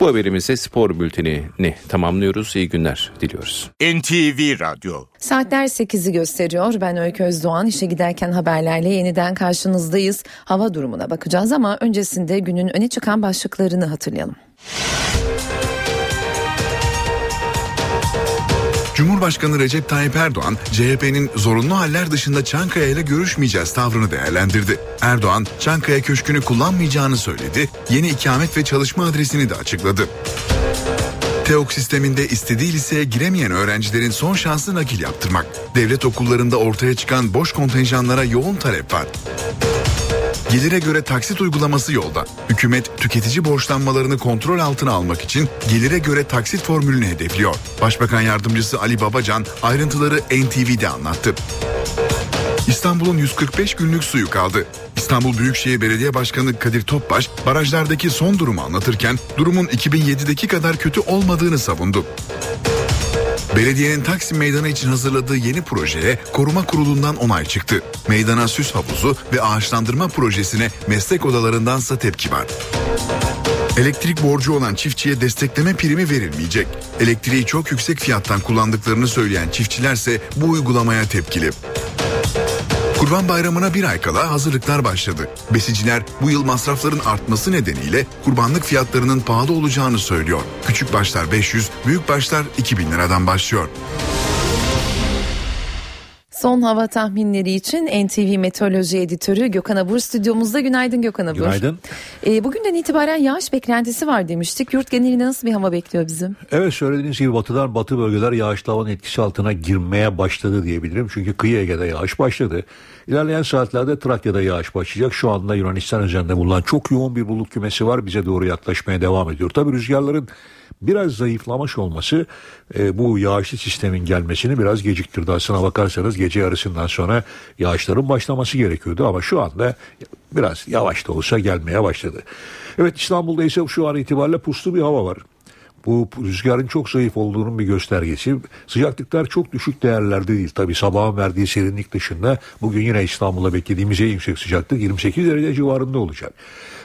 Bu haberimizde spor bültenini tamamlıyoruz. İyi günler diliyoruz. NTV Radyo Saatler 8'i gösteriyor. Ben Öykü Özdoğan. İşe giderken haberlerle yeniden karşınızdayız. Hava durumuna bakacağız ama öncesinde günün öne çıkan başlıklarını hatırlayalım. Cumhurbaşkanı Recep Tayyip Erdoğan, CHP'nin zorunlu haller dışında Çankaya ile görüşmeyeceğiz tavrını değerlendirdi. Erdoğan, Çankaya Köşkü'nü kullanmayacağını söyledi, yeni ikamet ve çalışma adresini de açıkladı. TEOK sisteminde istediği liseye giremeyen öğrencilerin son şansı nakil yaptırmak. Devlet okullarında ortaya çıkan boş kontenjanlara yoğun talep var. Gelire göre taksit uygulaması yolda. Hükümet tüketici borçlanmalarını kontrol altına almak için gelire göre taksit formülünü hedefliyor. Başbakan yardımcısı Ali Babacan ayrıntıları NTV'de anlattı. İstanbul'un 145 günlük suyu kaldı. İstanbul Büyükşehir Belediye Başkanı Kadir Topbaş barajlardaki son durumu anlatırken durumun 2007'deki kadar kötü olmadığını savundu. Belediyenin Taksim Meydanı için hazırladığı yeni projeye koruma kurulundan onay çıktı. Meydana süs havuzu ve ağaçlandırma projesine meslek odalarındansa tepki var. Elektrik borcu olan çiftçiye destekleme primi verilmeyecek. Elektriği çok yüksek fiyattan kullandıklarını söyleyen çiftçilerse bu uygulamaya tepkili. Kurban Bayramı'na bir ay kala hazırlıklar başladı. Besiciler bu yıl masrafların artması nedeniyle kurbanlık fiyatlarının pahalı olacağını söylüyor. Küçük başlar 500, büyük başlar 2000 liradan başlıyor. Son hava tahminleri için NTV Meteoroloji Editörü Gökhan Abur stüdyomuzda. Günaydın Gökhan Abur. Günaydın. Ee, bugünden itibaren yağış beklentisi var demiştik. Yurt genelinde nasıl bir hava bekliyor bizim? Evet söylediğiniz gibi batıdan batı bölgeler yağışlı havanın etkisi altına girmeye başladı diyebilirim. Çünkü kıyı Ege'de yağış başladı. İlerleyen saatlerde Trakya'da yağış başlayacak. Şu anda Yunanistan üzerinde bulunan çok yoğun bir bulut kümesi var. Bize doğru yaklaşmaya devam ediyor. Tabii rüzgarların biraz zayıflamış olması e, bu yağışlı sistemin gelmesini biraz geciktirdi. Aslına bakarsanız gece yarısından sonra yağışların başlaması gerekiyordu ama şu anda biraz yavaş da olsa gelmeye başladı. Evet İstanbul'da ise şu an itibariyle puslu bir hava var. Bu rüzgarın çok zayıf olduğunun bir göstergesi. Sıcaklıklar çok düşük değerlerde değil. Tabi sabahın verdiği serinlik dışında bugün yine İstanbul'da beklediğimiz en yüksek sıcaklık 28 derece civarında olacak.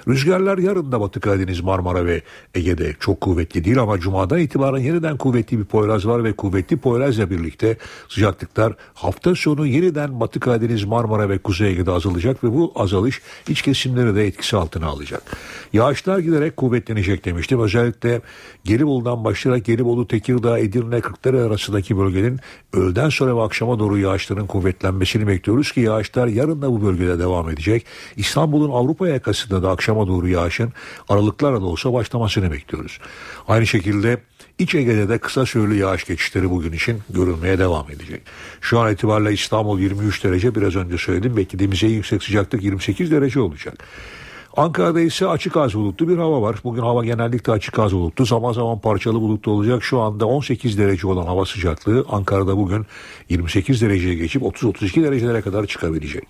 Rüzgarlar yarın da Batı Karadeniz, Marmara ve Ege'de çok kuvvetli değil ama Cuma'dan itibaren yeniden kuvvetli bir Poyraz var ve kuvvetli Poyraz'la birlikte sıcaklıklar hafta sonu yeniden Batı Karadeniz, Marmara ve Kuzey Ege'de azalacak ve bu azalış iç kesimleri de etkisi altına alacak. Yağışlar giderek kuvvetlenecek demiştim. Özellikle Gelibolu'dan başlayarak Gelibolu, Tekirdağ, Edirne, Kırklareli arasındaki bölgenin öğleden sonra ve akşama doğru yağışların kuvvetlenmesini bekliyoruz ki yağışlar yarın da bu bölgede devam edecek. İstanbul'un Avrupa yakasında da akşama doğru yağışın aralıklarla da olsa başlamasını bekliyoruz. Aynı şekilde İç Ege'de de kısa süreli yağış geçişleri bugün için görülmeye devam edecek. Şu an itibariyle İstanbul 23 derece biraz önce söyledim. Beklediğimiz en yüksek sıcaklık 28 derece olacak. Ankara'da ise açık az bulutlu bir hava var. Bugün hava genellikle açık az bulutlu. Zaman zaman parçalı bulutlu olacak. Şu anda 18 derece olan hava sıcaklığı Ankara'da bugün 28 dereceye geçip 30-32 derecelere kadar çıkabilecek.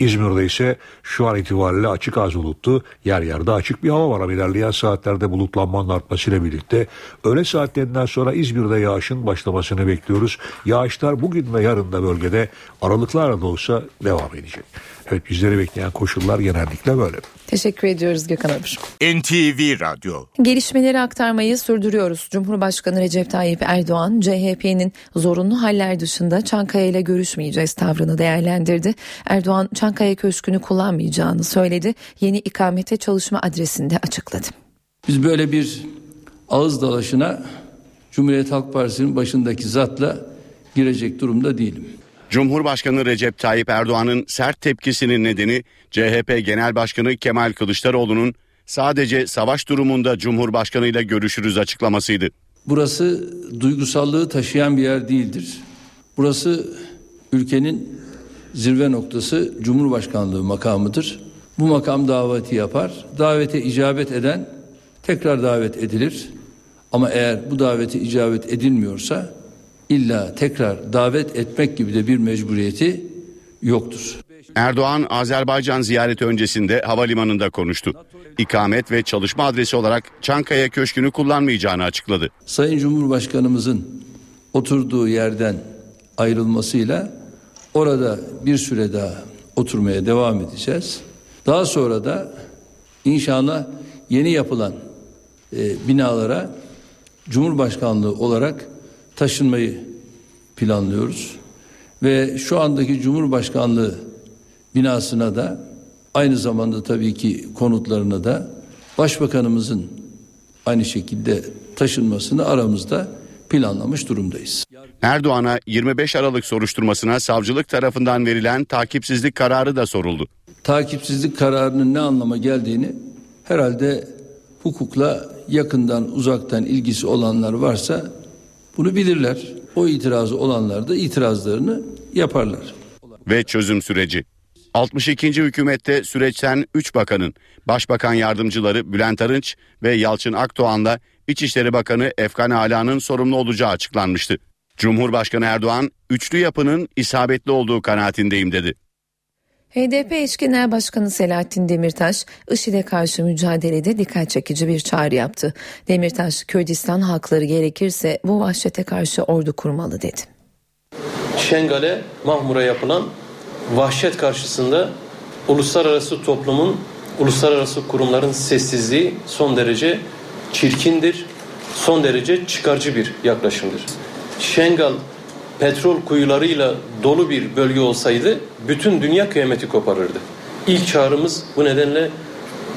İzmir'de ise şu an itibariyle açık az bulutlu yer yerde açık bir hava var. Ama ilerleyen saatlerde bulutlanmanın artmasıyla birlikte öğle saatlerinden sonra İzmir'de yağışın başlamasını bekliyoruz. Yağışlar bugün ve yarın da bölgede aralıklarla da olsa devam edecek. Evet bizleri bekleyen koşullar genellikle böyle. Teşekkür ediyoruz Gökhan Abur. NTV Radyo Gelişmeleri aktarmayı sürdürüyoruz. Cumhurbaşkanı Recep Tayyip Erdoğan, CHP'nin zorunlu haller dışında Çankaya ile görüşmeyeceğiz tavrını değerlendirdi. Erdoğan Çankaya Köşkü'nü kullanmayacağını söyledi. Yeni ikamete çalışma adresinde açıkladı. Biz böyle bir ağız dalaşına Cumhuriyet Halk Partisi'nin başındaki zatla girecek durumda değilim. Cumhurbaşkanı Recep Tayyip Erdoğan'ın sert tepkisinin nedeni CHP Genel Başkanı Kemal Kılıçdaroğlu'nun sadece savaş durumunda Cumhurbaşkanı ile görüşürüz açıklamasıydı. Burası duygusallığı taşıyan bir yer değildir. Burası ülkenin zirve noktası Cumhurbaşkanlığı makamıdır. Bu makam daveti yapar. Davete icabet eden tekrar davet edilir. Ama eğer bu davete icabet edilmiyorsa illa tekrar davet etmek gibi de bir mecburiyeti yoktur. Erdoğan Azerbaycan ziyareti öncesinde havalimanında konuştu. İkamet ve çalışma adresi olarak Çankaya Köşkü'nü kullanmayacağını açıkladı. Sayın Cumhurbaşkanımızın oturduğu yerden ayrılmasıyla orada bir süre daha oturmaya devam edeceğiz. Daha sonra da inşallah yeni yapılan e, binalara Cumhurbaşkanlığı olarak taşınmayı planlıyoruz. Ve şu andaki Cumhurbaşkanlığı binasına da aynı zamanda tabii ki konutlarına da Başbakanımızın aynı şekilde taşınmasını aramızda planlamış durumdayız. Erdoğan'a 25 Aralık soruşturmasına savcılık tarafından verilen takipsizlik kararı da soruldu. Takipsizlik kararının ne anlama geldiğini herhalde hukukla yakından uzaktan ilgisi olanlar varsa bunu bilirler. O itirazı olanlar da itirazlarını yaparlar. Ve çözüm süreci. 62. hükümette süreçten 3 bakanın, Başbakan yardımcıları Bülent Arınç ve Yalçın Akdoğan'la İçişleri Bakanı Efkan Ala'nın sorumlu olacağı açıklanmıştı. Cumhurbaşkanı Erdoğan, üçlü yapının isabetli olduğu kanaatindeyim dedi. HDP eş genel başkanı Selahattin Demirtaş, IŞİD'e karşı mücadelede dikkat çekici bir çağrı yaptı. Demirtaş, Kürdistan halkları gerekirse bu vahşete karşı ordu kurmalı dedi. Şengal'e, Mahmur'a yapılan vahşet karşısında uluslararası toplumun, uluslararası kurumların sessizliği son derece çirkindir, son derece çıkarcı bir yaklaşımdır. Şengal petrol kuyularıyla dolu bir bölge olsaydı bütün dünya kıyameti koparırdı. İlk çağrımız bu nedenle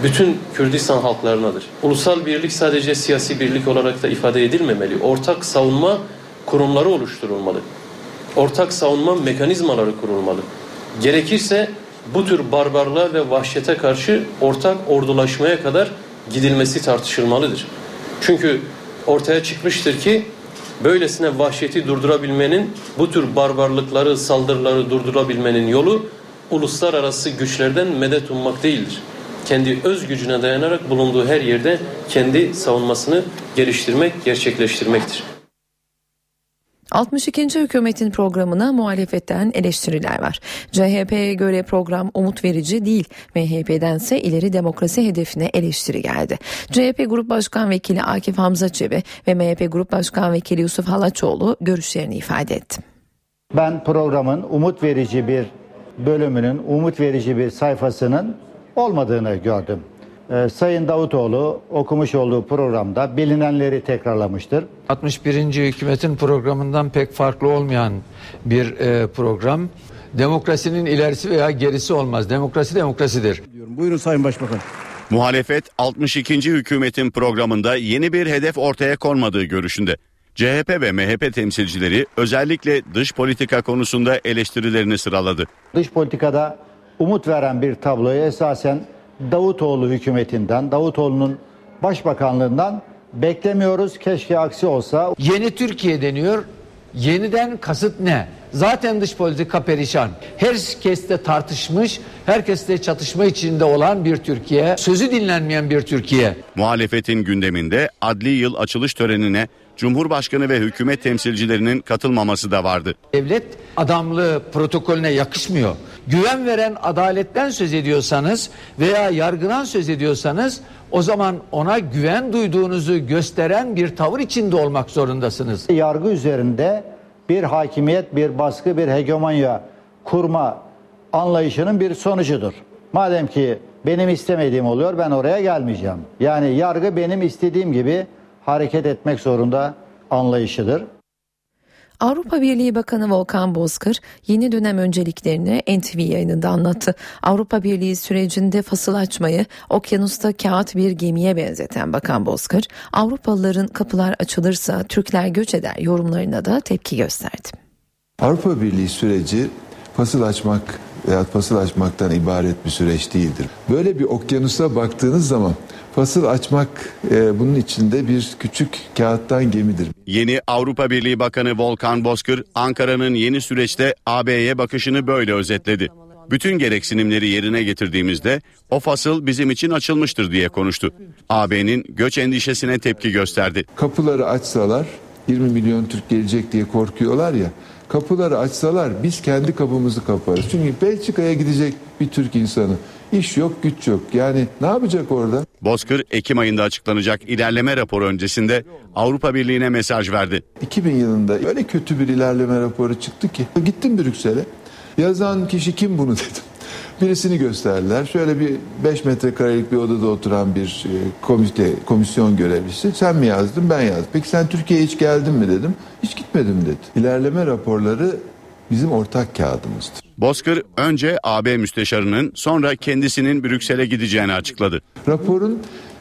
bütün Kürdistan halklarınadır. Ulusal birlik sadece siyasi birlik olarak da ifade edilmemeli. Ortak savunma kurumları oluşturulmalı. Ortak savunma mekanizmaları kurulmalı. Gerekirse bu tür barbarlığa ve vahşete karşı ortak ordulaşmaya kadar gidilmesi tartışılmalıdır. Çünkü ortaya çıkmıştır ki böylesine vahşeti durdurabilmenin, bu tür barbarlıkları, saldırıları durdurabilmenin yolu uluslararası güçlerden medet ummak değildir. Kendi öz gücüne dayanarak bulunduğu her yerde kendi savunmasını geliştirmek, gerçekleştirmektir. 62. hükümetin programına muhalefetten eleştiriler var. CHP'ye göre program umut verici değil. MHP'dense ileri demokrasi hedefine eleştiri geldi. CHP Grup Başkan Vekili Akif Hamza Çebi ve MHP Grup Başkan Vekili Yusuf Halaçoğlu görüşlerini ifade etti. Ben programın umut verici bir bölümünün, umut verici bir sayfasının olmadığını gördüm. Ee, Sayın Davutoğlu okumuş olduğu programda bilinenleri tekrarlamıştır. 61. hükümetin programından pek farklı olmayan bir e, program. Demokrasinin ilerisi veya gerisi olmaz. Demokrasi demokrasidir. Buyurun Sayın Başbakan. Muhalefet 62. hükümetin programında yeni bir hedef ortaya konmadığı görüşünde. CHP ve MHP temsilcileri özellikle dış politika konusunda eleştirilerini sıraladı. Dış politikada umut veren bir tabloyu esasen Davutoğlu hükümetinden, Davutoğlu'nun başbakanlığından beklemiyoruz. Keşke aksi olsa. Yeni Türkiye deniyor. Yeniden kasıt ne? Zaten dış politika perişan. Herkes de tartışmış, herkes de çatışma içinde olan bir Türkiye, sözü dinlenmeyen bir Türkiye. Muhalefetin gündeminde adli yıl açılış törenine Cumhurbaşkanı ve hükümet temsilcilerinin katılmaması da vardı. Devlet adamlığı protokolüne yakışmıyor. Güven veren adaletten söz ediyorsanız veya yargıdan söz ediyorsanız o zaman ona güven duyduğunuzu gösteren bir tavır içinde olmak zorundasınız. Yargı üzerinde bir hakimiyet, bir baskı, bir hegemonya kurma anlayışının bir sonucudur. Madem ki benim istemediğim oluyor ben oraya gelmeyeceğim. Yani yargı benim istediğim gibi hareket etmek zorunda anlayışıdır. Avrupa Birliği Bakanı Volkan Bozkır yeni dönem önceliklerini NTV yayınında anlattı. Avrupa Birliği sürecinde fasıl açmayı okyanusta kağıt bir gemiye benzeten Bakan Bozkır, Avrupalıların kapılar açılırsa Türkler göç eder yorumlarına da tepki gösterdi. Avrupa Birliği süreci fasıl açmak veya fasıl açmaktan ibaret bir süreç değildir. Böyle bir okyanusa baktığınız zaman fasıl açmak e, bunun içinde bir küçük kağıttan gemidir. Yeni Avrupa Birliği Bakanı Volkan Bozkır, Ankara'nın yeni süreçte AB'ye bakışını böyle özetledi. Bütün gereksinimleri yerine getirdiğimizde o fasıl bizim için açılmıştır diye konuştu. AB'nin göç endişesine tepki gösterdi. Kapıları açsalar 20 milyon Türk gelecek diye korkuyorlar ya. Kapıları açsalar biz kendi kapımızı kaparız. Çünkü Belçika'ya gidecek bir Türk insanı. İş yok, güç yok. Yani ne yapacak orada? Bozkır, Ekim ayında açıklanacak ilerleme raporu öncesinde Avrupa Birliği'ne mesaj verdi. 2000 yılında öyle kötü bir ilerleme raporu çıktı ki. Gittim Brüksel'e. Yazan kişi kim bunu dedim. Birisini gösterdiler. Şöyle bir 5 metrekarelik bir odada oturan bir e, komite, komisyon görevlisi. Sen mi yazdın ben yazdım. Peki sen Türkiye'ye hiç geldin mi dedim. Hiç gitmedim dedi. İlerleme raporları bizim ortak kağıdımızdır. Bozkır önce AB müsteşarının sonra kendisinin Brüksel'e gideceğini açıkladı. Raporun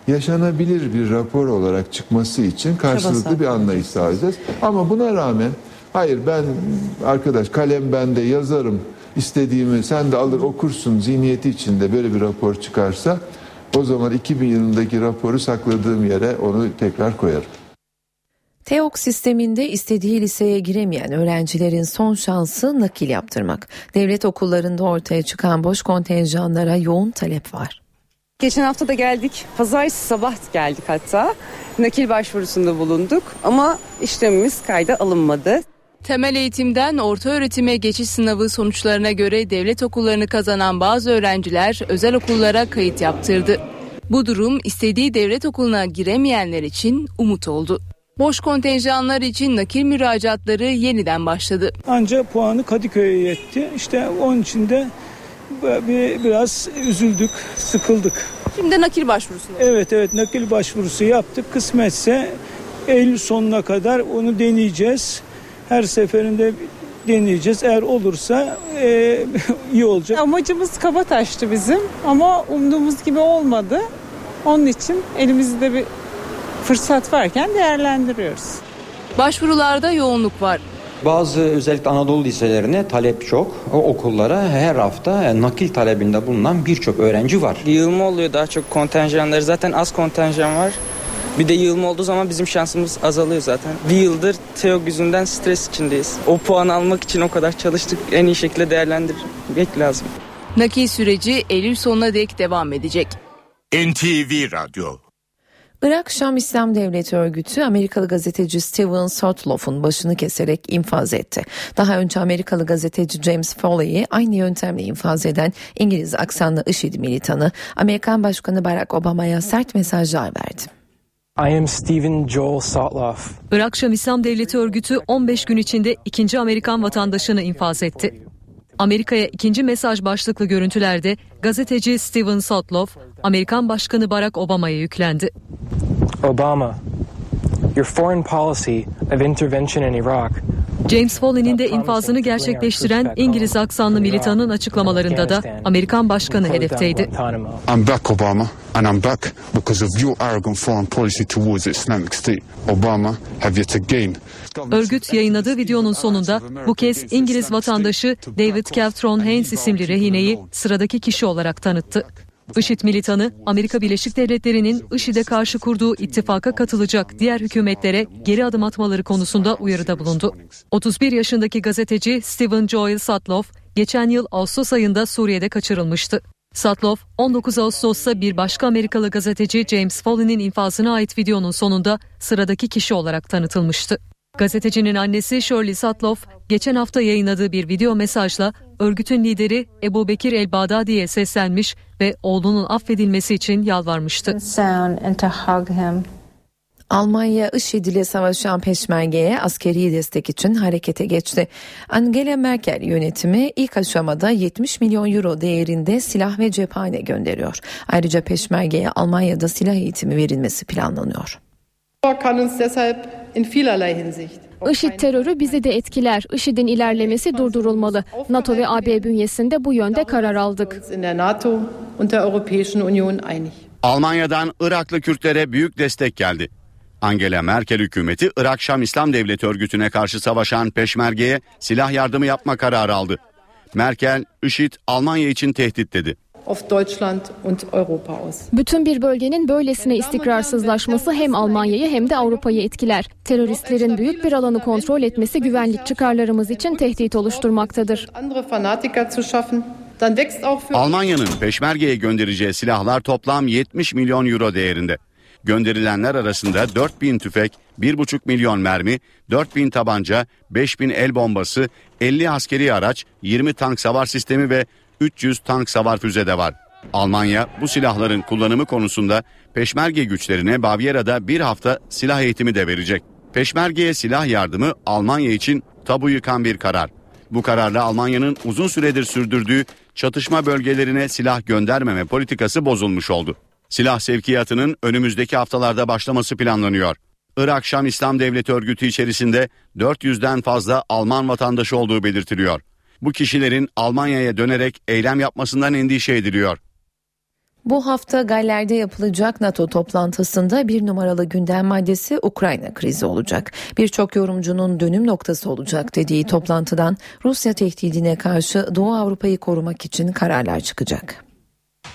yaşanabilir bir rapor olarak çıkması için karşılıklı bir anlayış sağlayacağız. Ama buna rağmen hayır ben arkadaş kalem bende yazarım istediğimi sen de alır okursun zihniyeti içinde böyle bir rapor çıkarsa o zaman 2000 yılındaki raporu sakladığım yere onu tekrar koyarım. TEOK sisteminde istediği liseye giremeyen öğrencilerin son şansı nakil yaptırmak. Devlet okullarında ortaya çıkan boş kontenjanlara yoğun talep var. Geçen hafta da geldik. Pazartesi sabah geldik hatta. Nakil başvurusunda bulunduk ama işlemimiz kayda alınmadı. Temel eğitimden orta öğretime geçiş sınavı sonuçlarına göre devlet okullarını kazanan bazı öğrenciler özel okullara kayıt yaptırdı. Bu durum istediği devlet okuluna giremeyenler için umut oldu. Boş kontenjanlar için nakil müracaatları yeniden başladı. Ancak puanı Kadıköy'e yetti. İşte onun için de bir, biraz üzüldük, sıkıldık. Şimdi nakil başvurusu. Evet evet nakil başvurusu yaptık. Kısmetse Eylül sonuna kadar onu deneyeceğiz. Her seferinde deneyeceğiz. Eğer olursa e, iyi olacak. Amacımız Kabataş'tı bizim ama umduğumuz gibi olmadı. Onun için elimizde bir fırsat varken değerlendiriyoruz. Başvurularda yoğunluk var. Bazı özellikle Anadolu liselerine talep çok. O okullara her hafta nakil talebinde bulunan birçok öğrenci var. Yığılma oluyor daha çok kontenjanları. Zaten az kontenjan var. Bir de yığılma olduğu zaman bizim şansımız azalıyor zaten. Bir yıldır TEOG yüzünden stres içindeyiz. O puan almak için o kadar çalıştık. En iyi şekilde değerlendirmek lazım. Nakil süreci Eylül sonuna dek devam edecek. NTV Radyo Irak Şam İslam Devleti örgütü Amerikalı gazeteci Steven Sotloff'un başını keserek infaz etti. Daha önce Amerikalı gazeteci James Foley'i aynı yöntemle infaz eden İngiliz aksanlı IŞİD militanı Amerikan Başkanı Barack Obama'ya sert mesajlar verdi. I am Stephen Joel Sotloff. Irak Şam İslam Devleti örgütü 15 gün içinde ikinci Amerikan vatandaşını infaz etti. Amerika'ya ikinci mesaj başlıklı görüntülerde gazeteci Steven Sotloff, Amerikan Başkanı Barack Obama'ya yüklendi. Obama, your foreign policy of intervention in Iraq James Foley'nin de infazını gerçekleştiren İngiliz aksanlı militanın açıklamalarında da Amerikan başkanı hedefteydi. I'm back Obama and I'm back because of your arrogant foreign policy towards Islamic State. Obama have yet again Örgüt yayınladığı videonun sonunda bu kez İngiliz vatandaşı David Caltron Haynes isimli rehineyi sıradaki kişi olarak tanıttı. IŞİD militanı Amerika Birleşik Devletleri'nin IŞİD'e karşı kurduğu ittifaka katılacak diğer hükümetlere geri adım atmaları konusunda uyarıda bulundu. 31 yaşındaki gazeteci Stephen Joel Sutloff geçen yıl Ağustos ayında Suriye'de kaçırılmıştı. Sutloff 19 Ağustos'ta bir başka Amerikalı gazeteci James Foley'nin infazına ait videonun sonunda sıradaki kişi olarak tanıtılmıştı. Gazetecinin annesi Shirley Sutloff geçen hafta yayınladığı bir video mesajla örgütün lideri Ebu Bekir El Bağdadi'ye seslenmiş ve oğlunun affedilmesi için yalvarmıştı. Almanya IŞİD ile savaşan peşmergeye askeri destek için harekete geçti. Angela Merkel yönetimi ilk aşamada 70 milyon euro değerinde silah ve cephane gönderiyor. Ayrıca peşmergeye Almanya'da silah eğitimi verilmesi planlanıyor. IŞİD terörü bizi de etkiler. IŞİD'in ilerlemesi durdurulmalı. NATO ve AB bünyesinde bu yönde karar aldık. Almanya'dan Iraklı Kürtlere büyük destek geldi. Angela Merkel hükümeti Irak Şam İslam Devleti örgütüne karşı savaşan Peşmerge'ye silah yardımı yapma kararı aldı. Merkel, IŞİD Almanya için tehdit dedi. Bütün bir bölgenin böylesine istikrarsızlaşması hem Almanya'yı hem de Avrupa'yı etkiler. Teröristlerin büyük bir alanı kontrol etmesi güvenlik çıkarlarımız için tehdit oluşturmaktadır. Almanya'nın Peşmerge'ye göndereceği silahlar toplam 70 milyon euro değerinde. Gönderilenler arasında 4000 tüfek, 1,5 milyon mermi, 4000 tabanca, 5000 el bombası, 50 askeri araç, 20 tank savar sistemi ve 300 tank savar füze de var. Almanya bu silahların kullanımı konusunda Peşmerge güçlerine Baviera'da bir hafta silah eğitimi de verecek. Peşmerge'ye silah yardımı Almanya için tabu yıkan bir karar. Bu kararla Almanya'nın uzun süredir sürdürdüğü çatışma bölgelerine silah göndermeme politikası bozulmuş oldu. Silah sevkiyatının önümüzdeki haftalarda başlaması planlanıyor. Irak Şam İslam Devleti örgütü içerisinde 400'den fazla Alman vatandaşı olduğu belirtiliyor. Bu kişilerin Almanya'ya dönerek eylem yapmasından endişe ediliyor. Bu hafta Galler'de yapılacak NATO toplantısında bir numaralı gündem maddesi Ukrayna krizi olacak. Birçok yorumcunun dönüm noktası olacak dediği toplantıdan Rusya tehdidine karşı Doğu Avrupa'yı korumak için kararlar çıkacak.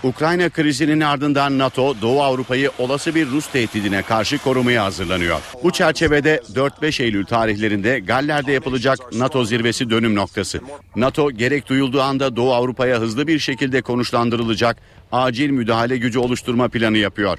Ukrayna krizinin ardından NATO Doğu Avrupa'yı olası bir Rus tehdidine karşı korumaya hazırlanıyor. Bu çerçevede 4-5 Eylül tarihlerinde Galler'de yapılacak NATO zirvesi dönüm noktası. NATO gerek duyulduğu anda Doğu Avrupa'ya hızlı bir şekilde konuşlandırılacak acil müdahale gücü oluşturma planı yapıyor.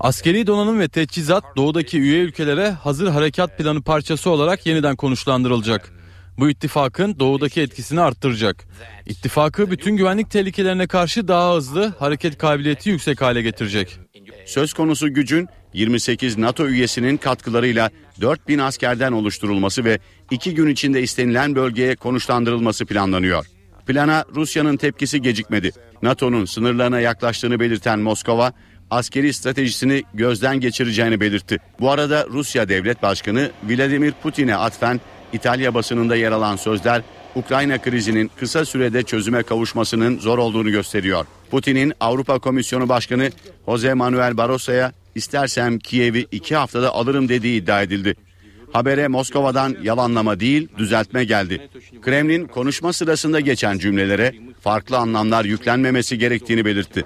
Askeri donanım ve teçhizat doğudaki üye ülkelere hazır harekat planı parçası olarak yeniden konuşlandırılacak. Bu ittifakın doğudaki etkisini arttıracak. İttifakı bütün güvenlik tehlikelerine karşı daha hızlı, hareket kabiliyeti yüksek hale getirecek. Söz konusu gücün 28 NATO üyesinin katkılarıyla 4000 askerden oluşturulması ve 2 gün içinde istenilen bölgeye konuşlandırılması planlanıyor. Plana Rusya'nın tepkisi gecikmedi. NATO'nun sınırlarına yaklaştığını belirten Moskova, askeri stratejisini gözden geçireceğini belirtti. Bu arada Rusya Devlet Başkanı Vladimir Putin'e atfen İtalya basınında yer alan sözler Ukrayna krizinin kısa sürede çözüme kavuşmasının zor olduğunu gösteriyor. Putin'in Avrupa Komisyonu Başkanı Jose Manuel Barroso'ya istersem Kiev'i iki haftada alırım dediği iddia edildi. Habere Moskova'dan yalanlama değil düzeltme geldi. Kremlin konuşma sırasında geçen cümlelere farklı anlamlar yüklenmemesi gerektiğini belirtti.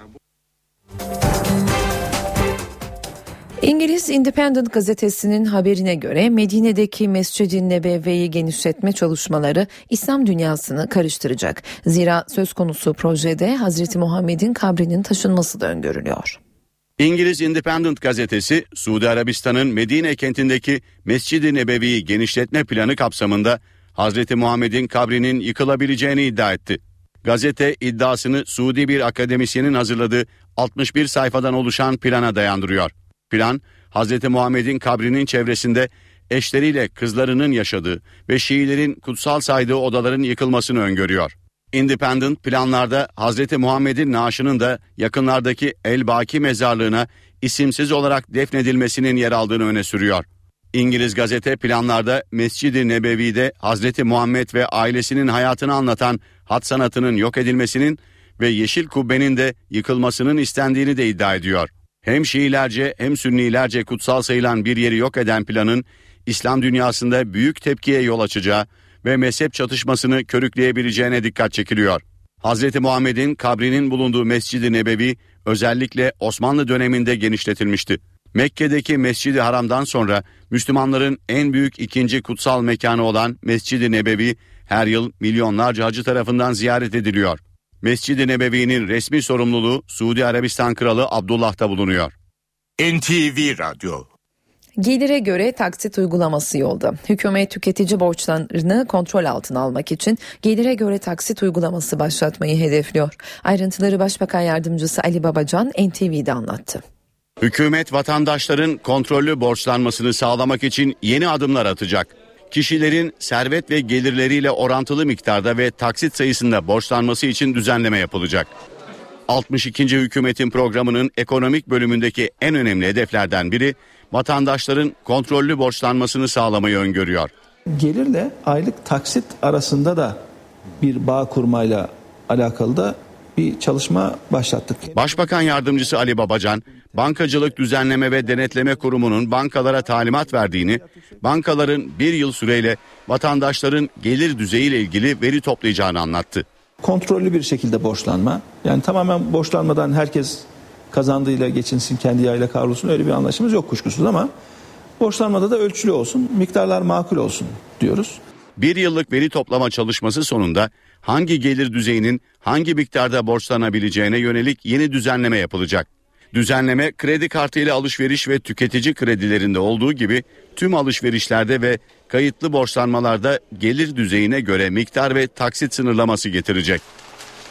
İngiliz Independent gazetesinin haberine göre Medine'deki Mescid-i Nebevi'yi genişletme çalışmaları İslam dünyasını karıştıracak. Zira söz konusu projede Hazreti Muhammed'in kabrinin taşınması da öngörülüyor. İngiliz Independent gazetesi Suudi Arabistan'ın Medine kentindeki Mescid-i Nebevi'yi genişletme planı kapsamında Hazreti Muhammed'in kabrinin yıkılabileceğini iddia etti. Gazete iddiasını Suudi bir akademisyenin hazırladığı 61 sayfadan oluşan plana dayandırıyor. Plan, Hz. Muhammed'in kabrinin çevresinde eşleriyle kızlarının yaşadığı ve Şiilerin kutsal saydığı odaların yıkılmasını öngörüyor. Independent planlarda Hz. Muhammed'in naaşının da yakınlardaki El Baki mezarlığına isimsiz olarak defnedilmesinin yer aldığını öne sürüyor. İngiliz gazete planlarda Mescid-i Nebevi'de Hz. Muhammed ve ailesinin hayatını anlatan hat sanatının yok edilmesinin ve Yeşil Kubbe'nin de yıkılmasının istendiğini de iddia ediyor. Hem Şiilerce hem Sünnilerce kutsal sayılan bir yeri yok eden planın İslam dünyasında büyük tepkiye yol açacağı ve mezhep çatışmasını körükleyebileceğine dikkat çekiliyor. Hz. Muhammed'in kabrinin bulunduğu Mescid-i Nebevi özellikle Osmanlı döneminde genişletilmişti. Mekke'deki Mescid-i Haram'dan sonra Müslümanların en büyük ikinci kutsal mekanı olan Mescid-i Nebevi her yıl milyonlarca hacı tarafından ziyaret ediliyor. Mescid-i Nebevi'nin resmi sorumluluğu Suudi Arabistan Kralı Abdullah'ta bulunuyor. NTV Radyo Gelire göre taksit uygulaması yolda. Hükümet tüketici borçlarını kontrol altına almak için gelire göre taksit uygulaması başlatmayı hedefliyor. Ayrıntıları Başbakan Yardımcısı Ali Babacan NTV'de anlattı. Hükümet vatandaşların kontrollü borçlanmasını sağlamak için yeni adımlar atacak. Kişilerin servet ve gelirleriyle orantılı miktarda ve taksit sayısında borçlanması için düzenleme yapılacak. 62. hükümetin programının ekonomik bölümündeki en önemli hedeflerden biri vatandaşların kontrollü borçlanmasını sağlamayı öngörüyor. Gelirle aylık taksit arasında da bir bağ kurmayla alakalı da bir çalışma başlattık. Başbakan Yardımcısı Ali Babacan, Bankacılık Düzenleme ve Denetleme Kurumu'nun bankalara talimat verdiğini, bankaların bir yıl süreyle vatandaşların gelir düzeyiyle ilgili veri toplayacağını anlattı. Kontrollü bir şekilde borçlanma. Yani tamamen borçlanmadan herkes kazandığıyla geçinsin, kendi yağıyla kavrulsun öyle bir anlaşımız yok kuşkusuz ama borçlanmada da ölçülü olsun, miktarlar makul olsun diyoruz. Bir yıllık veri toplama çalışması sonunda hangi gelir düzeyinin hangi miktarda borçlanabileceğine yönelik yeni düzenleme yapılacak. Düzenleme kredi kartı ile alışveriş ve tüketici kredilerinde olduğu gibi tüm alışverişlerde ve kayıtlı borçlanmalarda gelir düzeyine göre miktar ve taksit sınırlaması getirecek.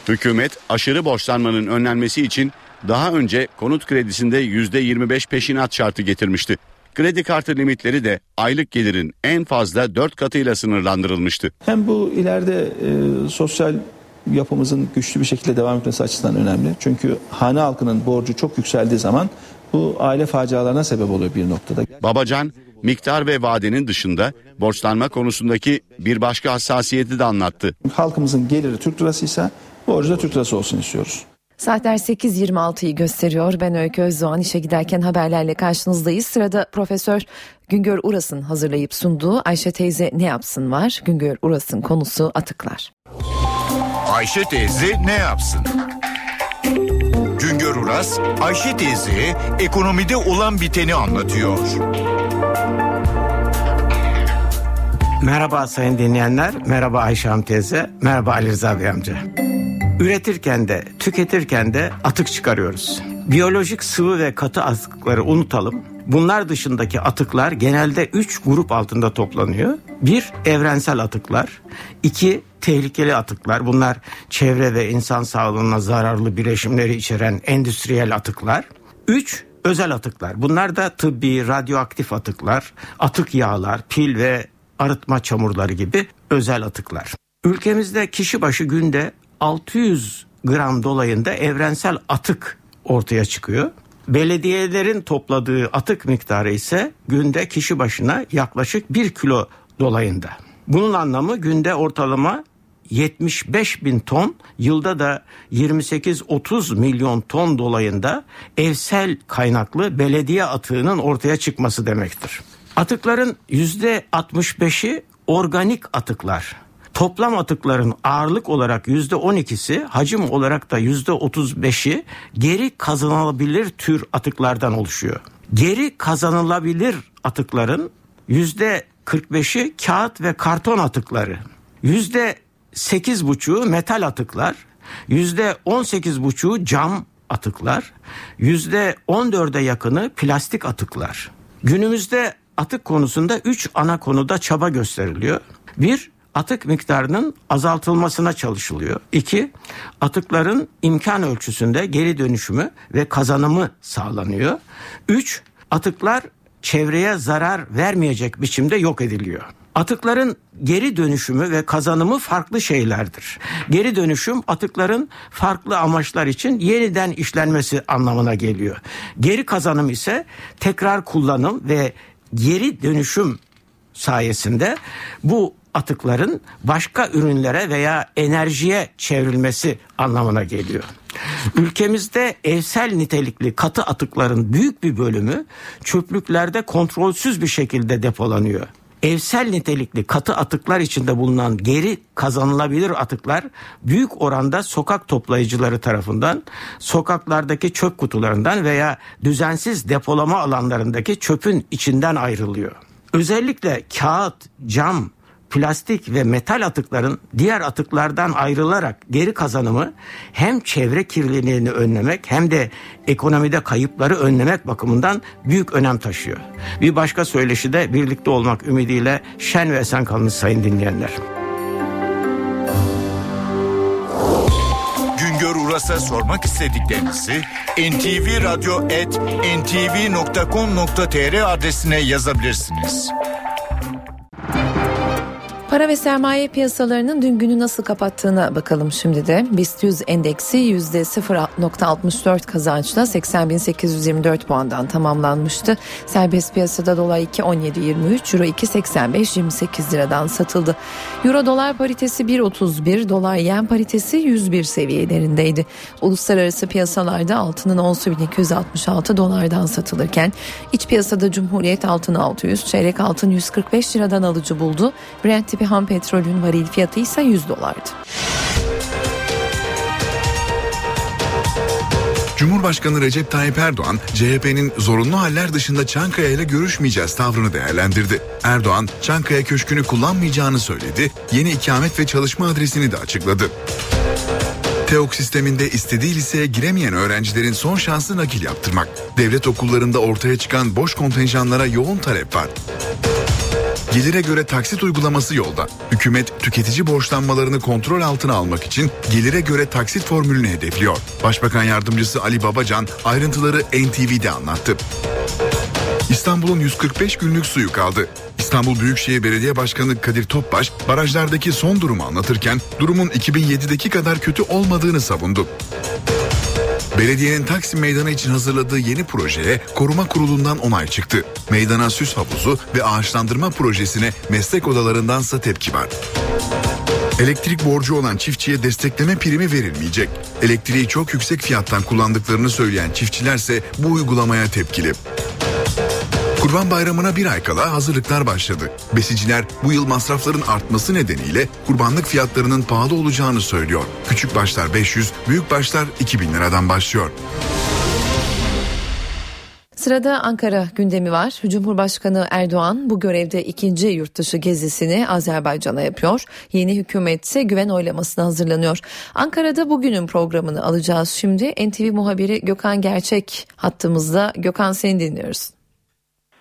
Hükümet aşırı borçlanmanın önlenmesi için daha önce konut kredisinde %25 peşinat şartı getirmişti. Kredi kartı limitleri de aylık gelirin en fazla 4 katıyla sınırlandırılmıştı. Hem bu ileride e, sosyal yapımızın güçlü bir şekilde devam etmesi açısından önemli. Çünkü hane halkının borcu çok yükseldiği zaman bu aile facialarına sebep oluyor bir noktada. Babacan, miktar ve vadenin dışında borçlanma konusundaki bir başka hassasiyeti de anlattı. Halkımızın geliri Türk lirası ise borcu da Türk lirası olsun istiyoruz. Saatler 8.26'yı gösteriyor. Ben Öykü Özdoğan işe giderken haberlerle karşınızdayız. Sırada Profesör Güngör Uras'ın hazırlayıp sunduğu Ayşe teyze ne yapsın var. Güngör Uras'ın konusu atıklar. Ayşe teyze ne yapsın? Güngör Uras, Ayşe teyze ekonomide olan biteni anlatıyor. Merhaba sayın dinleyenler, merhaba Ayşe Hanım teyze, merhaba Ali Rıza Bey amca. Üretirken de tüketirken de atık çıkarıyoruz. Biyolojik sıvı ve katı atıkları unutalım. Bunlar dışındaki atıklar genelde 3 grup altında toplanıyor. Bir, evrensel atıklar. iki tehlikeli atıklar. Bunlar çevre ve insan sağlığına zararlı bileşimleri içeren endüstriyel atıklar. Üç, özel atıklar. Bunlar da tıbbi, radyoaktif atıklar, atık yağlar, pil ve arıtma çamurları gibi özel atıklar. Ülkemizde kişi başı günde 600 gram dolayında evrensel atık ortaya çıkıyor. Belediyelerin topladığı atık miktarı ise günde kişi başına yaklaşık 1 kilo dolayında. Bunun anlamı günde ortalama 75 bin ton, yılda da 28-30 milyon ton dolayında evsel kaynaklı belediye atığının ortaya çıkması demektir. Atıkların %65'i organik atıklar. Toplam atıkların ağırlık olarak yüzde 12'si, hacim olarak da yüzde 35'i geri kazanılabilir tür atıklardan oluşuyor. Geri kazanılabilir atıkların yüzde 45'i kağıt ve karton atıkları. Yüzde %8,5'u metal atıklar. Yüzde 18,5'u cam atıklar. Yüzde 14'e yakını plastik atıklar. Günümüzde atık konusunda 3 ana konuda çaba gösteriliyor. Bir, atık miktarının azaltılmasına çalışılıyor. İki, atıkların imkan ölçüsünde geri dönüşümü ve kazanımı sağlanıyor. Üç, atıklar çevreye zarar vermeyecek biçimde yok ediliyor. Atıkların geri dönüşümü ve kazanımı farklı şeylerdir. Geri dönüşüm atıkların farklı amaçlar için yeniden işlenmesi anlamına geliyor. Geri kazanım ise tekrar kullanım ve geri dönüşüm sayesinde bu atıkların başka ürünlere veya enerjiye çevrilmesi anlamına geliyor. Ülkemizde evsel nitelikli katı atıkların büyük bir bölümü çöplüklerde kontrolsüz bir şekilde depolanıyor. Evsel nitelikli katı atıklar içinde bulunan geri kazanılabilir atıklar büyük oranda sokak toplayıcıları tarafından sokaklardaki çöp kutularından veya düzensiz depolama alanlarındaki çöpün içinden ayrılıyor. Özellikle kağıt, cam, plastik ve metal atıkların diğer atıklardan ayrılarak geri kazanımı hem çevre kirliliğini önlemek hem de ekonomide kayıpları önlemek bakımından büyük önem taşıyor. Bir başka söyleşi de birlikte olmak ümidiyle şen ve esen kalın sayın dinleyenler. Güngör Uras'a sormak istediklerinizi ntvradio.ntv.com.tr adresine yazabilirsiniz. Para ve sermaye piyasalarının dün günü nasıl kapattığına bakalım şimdi de. BIST 100 endeksi %0.64 kazançla 80.824 puandan tamamlanmıştı. Serbest piyasada dolar 2.17.23, euro 2.85.28 liradan satıldı. Euro dolar paritesi 1.31, dolar yen paritesi 101 seviyelerindeydi. Uluslararası piyasalarda altının onsu 1266 dolardan satılırken iç piyasada Cumhuriyet altın 600, çeyrek altın 145 liradan alıcı buldu. Brent tipi ham petrolün varil fiyatı ise 100 dolardı. Cumhurbaşkanı Recep Tayyip Erdoğan, CHP'nin zorunlu haller dışında Çankaya ile görüşmeyeceğiz tavrını değerlendirdi. Erdoğan, Çankaya Köşkü'nü kullanmayacağını söyledi, yeni ikamet ve çalışma adresini de açıkladı. TEOK sisteminde istediği liseye giremeyen öğrencilerin son şansı nakil yaptırmak. Devlet okullarında ortaya çıkan boş kontenjanlara yoğun talep var. Gelire göre taksit uygulaması yolda. Hükümet tüketici borçlanmalarını kontrol altına almak için gelire göre taksit formülünü hedefliyor. Başbakan yardımcısı Ali Babacan ayrıntıları NTV'de anlattı. İstanbul'un 145 günlük suyu kaldı. İstanbul Büyükşehir Belediye Başkanı Kadir Topbaş barajlardaki son durumu anlatırken durumun 2007'deki kadar kötü olmadığını savundu. Belediyenin Taksim Meydanı için hazırladığı yeni projeye koruma kurulundan onay çıktı. Meydana süs havuzu ve ağaçlandırma projesine meslek odalarındansa tepki var. Elektrik borcu olan çiftçiye destekleme primi verilmeyecek. Elektriği çok yüksek fiyattan kullandıklarını söyleyen çiftçilerse bu uygulamaya tepkili. Kurban Bayramı'na bir ay kala hazırlıklar başladı. Besiciler bu yıl masrafların artması nedeniyle kurbanlık fiyatlarının pahalı olacağını söylüyor. Küçük başlar 500, büyük başlar 2000 liradan başlıyor. Sırada Ankara gündemi var. Cumhurbaşkanı Erdoğan bu görevde ikinci yurtdışı gezisini Azerbaycan'a yapıyor. Yeni hükümet ise güven oylamasına hazırlanıyor. Ankara'da bugünün programını alacağız şimdi. NTV muhabiri Gökhan Gerçek hattımızda. Gökhan seni dinliyoruz.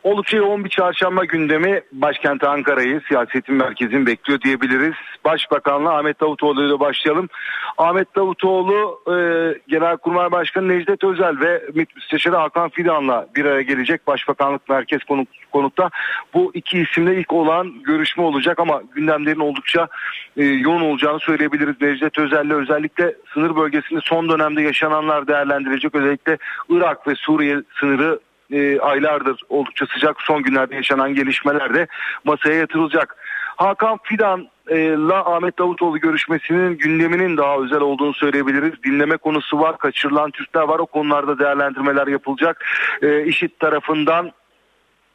Oldukça yoğun bir çarşamba gündemi başkent Ankara'yı siyasetin merkezini bekliyor diyebiliriz. Başbakanla Ahmet Davutoğlu ile başlayalım. Ahmet Davutoğlu e, Genelkurmay Başkanı Necdet Özel ve MİT Müsteşarı Hakan Fidan'la bir araya gelecek. Başbakanlık Merkez konuk, konukta. Bu iki isimle ilk olan görüşme olacak ama gündemlerin oldukça e, yoğun olacağını söyleyebiliriz. Necdet Özel'le özellikle sınır bölgesinde son dönemde yaşananlar değerlendirecek. Özellikle Irak ve Suriye sınırı e, aylardır oldukça sıcak son günlerde yaşanan gelişmeler de masaya yatırılacak. Hakan Fidan la Ahmet Davutoğlu görüşmesinin gündeminin daha özel olduğunu söyleyebiliriz. Dinleme konusu var, kaçırılan Türkler var. O konularda değerlendirmeler yapılacak. E, IŞİD tarafından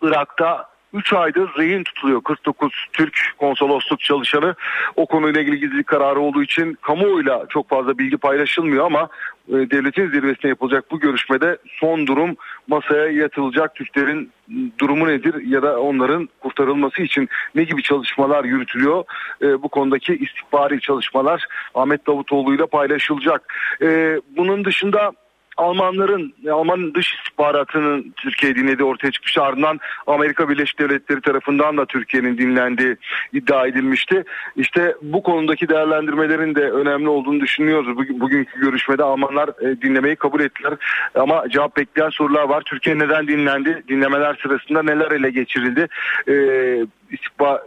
Irak'ta 3 aydır rehin tutuluyor 49 Türk konsolosluk çalışanı. O konuyla ilgili gizlilik kararı olduğu için kamuoyuyla çok fazla bilgi paylaşılmıyor ama e, devletin zirvesine yapılacak bu görüşmede son durum masaya yatılacak. Türklerin durumu nedir ya da onların kurtarılması için ne gibi çalışmalar yürütülüyor? E, bu konudaki istihbari çalışmalar Ahmet Davutoğlu ile paylaşılacak. E, bunun dışında Almanların, Alman dış istihbaratının Türkiye dinlediği ortaya çıkmış. Ardından Amerika Birleşik Devletleri tarafından da Türkiye'nin dinlendiği iddia edilmişti. İşte bu konudaki değerlendirmelerin de önemli olduğunu düşünüyoruz. Bugün, bugünkü görüşmede Almanlar e, dinlemeyi kabul ettiler. Ama cevap bekleyen sorular var. Türkiye neden dinlendi? Dinlemeler sırasında neler ele geçirildi? E, istihba,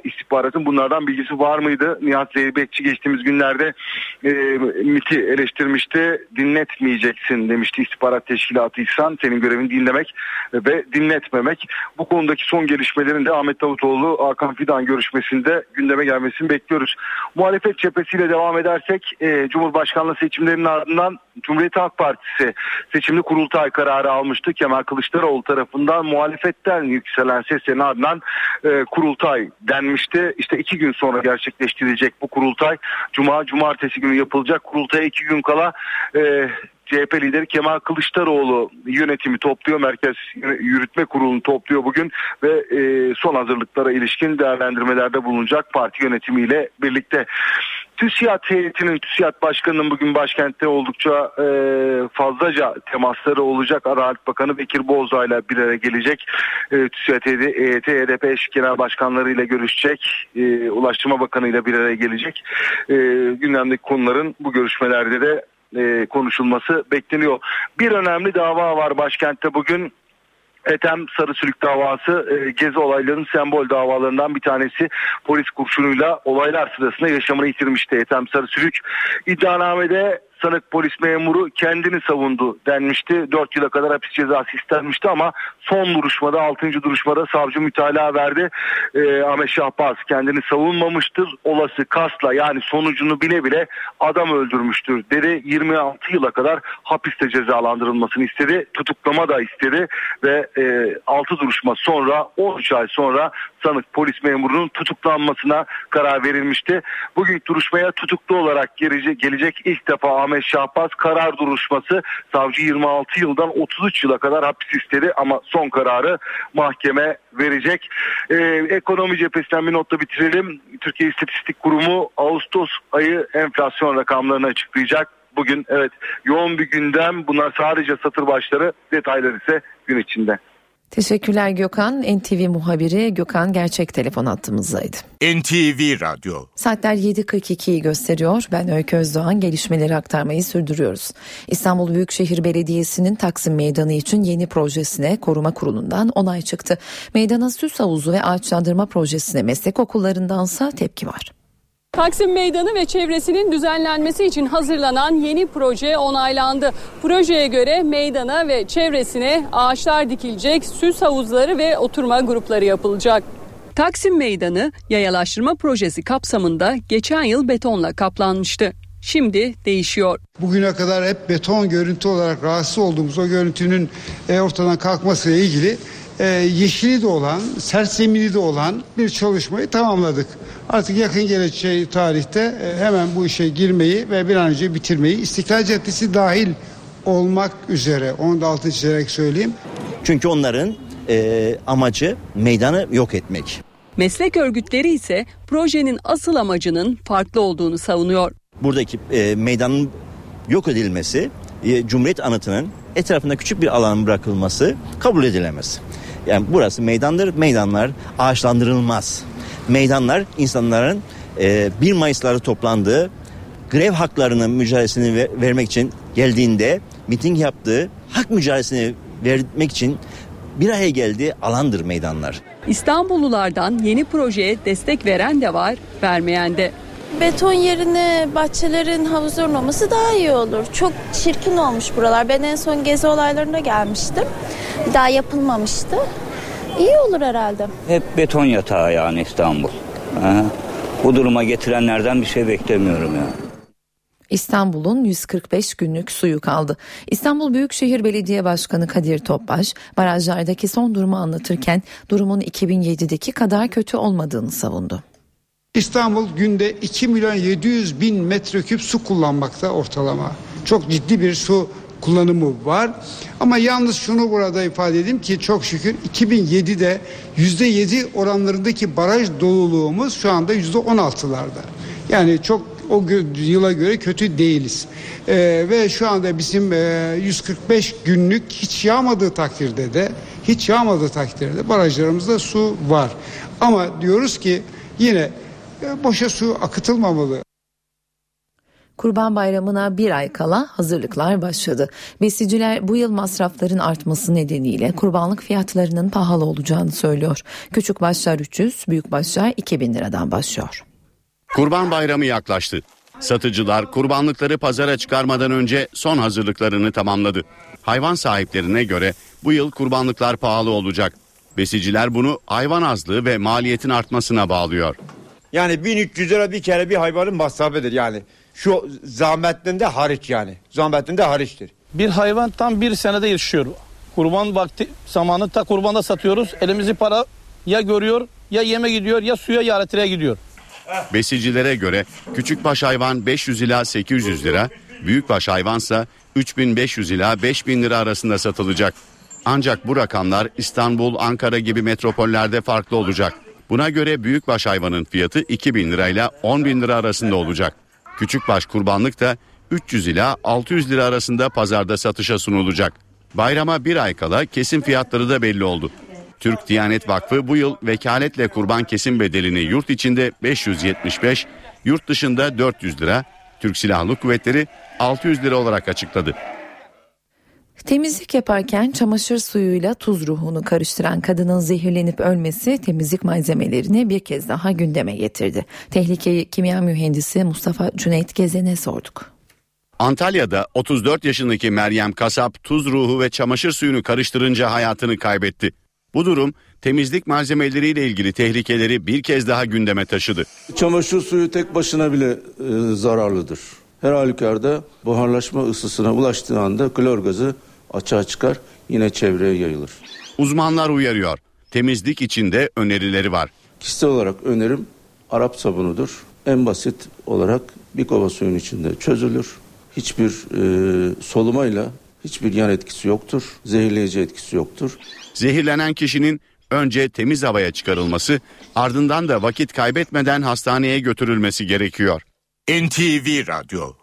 istihbaratın bunlardan bilgisi var mıydı? Nihat Zeybekçi geçtiğimiz günlerde e, MIT'i eleştirmişti. Dinletmeyeceksin demişti istihbarat teşkilatıysan senin görevin dinlemek ve dinletmemek. Bu konudaki son gelişmelerin de Ahmet Davutoğlu Hakan Fidan görüşmesinde gündeme gelmesini bekliyoruz. Muhalefet cephesiyle devam edersek e, Cumhurbaşkanlığı seçimlerinin ardından Cumhuriyet Halk Partisi seçimli kurultay kararı almıştı. Kemal Kılıçdaroğlu tarafından muhalefetten yükselen seslerin ardından e, kurultay denmişti. İşte iki gün sonra gerçekleştirilecek bu kurultay. Cuma, cumartesi günü yapılacak. Kurultaya iki gün kala e, CHP lideri Kemal Kılıçdaroğlu yönetimi topluyor. Merkez Yürütme Kurulu'nu topluyor bugün ve e, son hazırlıklara ilişkin değerlendirmelerde bulunacak parti yönetimiyle birlikte. TÜSİAD heyetinin, TÜSİAD Başkanı'nın bugün başkentte oldukça e, fazlaca temasları olacak. Adalet Bakanı Bekir Bozdağ ile bir araya gelecek. E, TÜSİAD heyeti, HDP eş genel başkanlarıyla görüşecek. E, Ulaştırma Bakanı ile bir araya gelecek. E, gündemdeki konuların bu görüşmelerde de e, konuşulması bekleniyor. Bir önemli dava var başkentte bugün. Ethem Sarısülük davası e, gezi olaylarının sembol davalarından bir tanesi. Polis kurşunuyla olaylar sırasında yaşamını yitirmişti Ethem Sarısülük. İddianamede sanık polis memuru kendini savundu denmişti. 4 yıla kadar hapis cezası istenmişti ama son duruşmada 6. duruşmada savcı mütalaa verdi. Ee, Ahmet Şahbaz kendini savunmamıştır. Olası kasla yani sonucunu bile bile adam öldürmüştür dedi. 26 yıla kadar hapiste cezalandırılmasını istedi. Tutuklama da istedi ve e, 6 duruşma sonra 13 ay sonra sanık polis memurunun tutuklanmasına karar verilmişti. Bugün duruşmaya tutuklu olarak gelecek, gelecek ilk defa Ahmet Şahbaz karar duruşması savcı 26 yıldan 33 yıla kadar hapis istedi ama son kararı mahkeme verecek. Ee, ekonomi cephesinden bir notla bitirelim. Türkiye İstatistik Kurumu Ağustos ayı enflasyon rakamlarını açıklayacak. Bugün evet yoğun bir gündem. Bunlar sadece satır başları. Detaylar ise gün içinde. Teşekkürler Gökhan. NTV muhabiri Gökhan Gerçek telefon attığımızdaydı. NTV Radyo. Saatler 7.42'yi gösteriyor. Ben Öykü Özdoğan gelişmeleri aktarmayı sürdürüyoruz. İstanbul Büyükşehir Belediyesi'nin Taksim Meydanı için yeni projesine koruma kurulundan onay çıktı. Meydana süs havuzu ve ağaçlandırma projesine meslek okullarındansa tepki var. Taksim Meydanı ve çevresinin düzenlenmesi için hazırlanan yeni proje onaylandı. Projeye göre meydana ve çevresine ağaçlar dikilecek, süs havuzları ve oturma grupları yapılacak. Taksim Meydanı yayalaştırma projesi kapsamında geçen yıl betonla kaplanmıştı. Şimdi değişiyor. Bugüne kadar hep beton görüntü olarak rahatsız olduğumuz o görüntünün e, ortadan kalkmasıyla ilgili e, yeşili de olan, sert zemini de olan bir çalışmayı tamamladık. Artık yakın gelecek tarihte e, hemen bu işe girmeyi ve bir an önce bitirmeyi İstiklal Caddesi dahil olmak üzere onu da altını çizerek söyleyeyim. Çünkü onların e, amacı meydanı yok etmek. Meslek örgütleri ise projenin asıl amacının farklı olduğunu savunuyor. Buradaki e, meydanın yok edilmesi, e, Cumhuriyet anıtının etrafında küçük bir alan bırakılması kabul edilemez. Yani burası meydandır, meydanlar ağaçlandırılmaz. Meydanlar insanların e, 1 Mayıs'ları toplandığı grev haklarının mücadelesini ver, vermek için geldiğinde miting yaptığı hak mücadelesini vermek için bir araya geldiği alandır meydanlar. İstanbullulardan yeni projeye destek veren de var, vermeyen de. Beton yerine bahçelerin havuzların olması daha iyi olur. Çok çirkin olmuş buralar. Ben en son gezi olaylarında gelmiştim. Bir daha yapılmamıştı. İyi olur herhalde. Hep beton yatağı yani İstanbul. Ha. Bu duruma getirenlerden bir şey beklemiyorum ya. İstanbul'un 145 günlük suyu kaldı. İstanbul Büyükşehir Belediye Başkanı Kadir Topbaş barajlardaki son durumu anlatırken durumun 2007'deki kadar kötü olmadığını savundu. İstanbul günde 2 milyon 700 bin metreküp su kullanmakta ortalama. Çok ciddi bir su kullanımı var. Ama yalnız şunu burada ifade edeyim ki çok şükür 2007'de %7 oranlarındaki baraj doluluğumuz şu anda %16'larda. Yani çok o yıla göre kötü değiliz. Ee, ve şu anda bizim e, 145 günlük hiç yağmadığı takdirde de hiç yağmadığı takdirde barajlarımızda su var. Ama diyoruz ki yine boşa su akıtılmamalı. Kurban Bayramı'na bir ay kala hazırlıklar başladı. Besiciler bu yıl masrafların artması nedeniyle kurbanlık fiyatlarının pahalı olacağını söylüyor. Küçük başlar 300, büyük başlar 2000 liradan başlıyor. Kurban Bayramı yaklaştı. Satıcılar kurbanlıkları pazara çıkarmadan önce son hazırlıklarını tamamladı. Hayvan sahiplerine göre bu yıl kurbanlıklar pahalı olacak. Besiciler bunu hayvan azlığı ve maliyetin artmasına bağlıyor. Yani 1300 lira bir kere bir hayvanın masrafıdır yani. Şu zahmetinde hariç yani. Zahmetinde hariçtir. Bir hayvan tam bir senede yaşıyor. Kurban vakti zamanı ta kurbanda satıyoruz. Elimizi para ya görüyor ya yeme gidiyor ya suya ya elektriğe gidiyor. Besicilere göre küçükbaş hayvan 500 ila 800 lira, büyükbaş hayvansa 3500 ila 5000 lira arasında satılacak. Ancak bu rakamlar İstanbul, Ankara gibi metropollerde farklı olacak. Buna göre büyükbaş hayvanın fiyatı 2000 lirayla 10 bin lira arasında olacak. Küçükbaş kurbanlık da 300 ila 600 lira arasında pazarda satışa sunulacak. Bayrama bir ay kala kesim fiyatları da belli oldu. Türk Diyanet Vakfı bu yıl vekaletle kurban kesim bedelini yurt içinde 575, yurt dışında 400 lira, Türk Silahlı Kuvvetleri 600 lira olarak açıkladı. Temizlik yaparken çamaşır suyuyla tuz ruhunu karıştıran kadının zehirlenip ölmesi temizlik malzemelerini bir kez daha gündeme getirdi. Tehlikeyi kimya mühendisi Mustafa Cüneyt Gezen'e sorduk. Antalya'da 34 yaşındaki Meryem Kasap tuz ruhu ve çamaşır suyunu karıştırınca hayatını kaybetti. Bu durum temizlik malzemeleriyle ilgili tehlikeleri bir kez daha gündeme taşıdı. Çamaşır suyu tek başına bile e, zararlıdır. Her halükarda buharlaşma ısısına ulaştığı anda klor gazı açığa çıkar yine çevreye yayılır. Uzmanlar uyarıyor. Temizlik içinde önerileri var. Kişisel olarak önerim Arap sabunudur. En basit olarak bir kova suyun içinde çözülür. Hiçbir e, solumayla hiçbir yan etkisi yoktur. Zehirleyici etkisi yoktur. Zehirlenen kişinin önce temiz havaya çıkarılması, ardından da vakit kaybetmeden hastaneye götürülmesi gerekiyor. NTV Radyo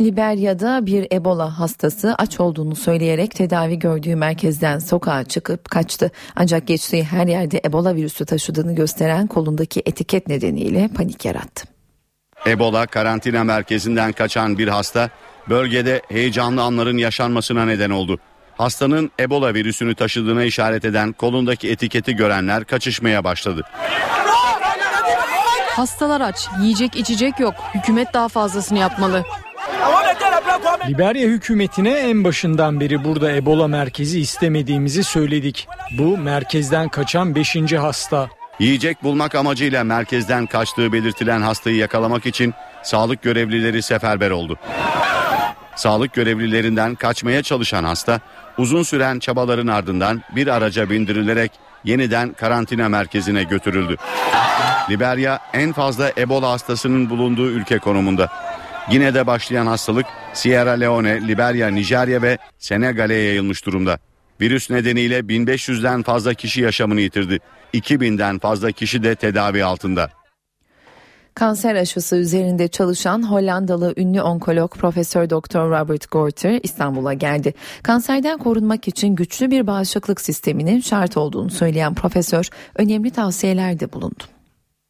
Liberya'da bir Ebola hastası aç olduğunu söyleyerek tedavi gördüğü merkezden sokağa çıkıp kaçtı. Ancak geçtiği her yerde Ebola virüsü taşıdığını gösteren kolundaki etiket nedeniyle panik yarattı. Ebola karantina merkezinden kaçan bir hasta bölgede heyecanlı anların yaşanmasına neden oldu. Hastanın Ebola virüsünü taşıdığına işaret eden kolundaki etiketi görenler kaçışmaya başladı. Hastalar aç, yiyecek içecek yok. Hükümet daha fazlasını yapmalı. Liberya hükümetine en başından beri burada Ebola merkezi istemediğimizi söyledik. Bu merkezden kaçan 5. hasta. Yiyecek bulmak amacıyla merkezden kaçtığı belirtilen hastayı yakalamak için sağlık görevlileri seferber oldu. Sağlık görevlilerinden kaçmaya çalışan hasta uzun süren çabaların ardından bir araca bindirilerek yeniden karantina merkezine götürüldü. Liberya en fazla Ebola hastasının bulunduğu ülke konumunda. Gine'de başlayan hastalık Sierra Leone, Liberya, Nijerya ve Senegal'e yayılmış durumda. Virüs nedeniyle 1500'den fazla kişi yaşamını yitirdi. 2000'den fazla kişi de tedavi altında. Kanser aşısı üzerinde çalışan Hollandalı ünlü onkolog Profesör Doktor Robert Gorter İstanbul'a geldi. Kanserden korunmak için güçlü bir bağışıklık sisteminin şart olduğunu söyleyen profesör önemli tavsiyelerde bulundu.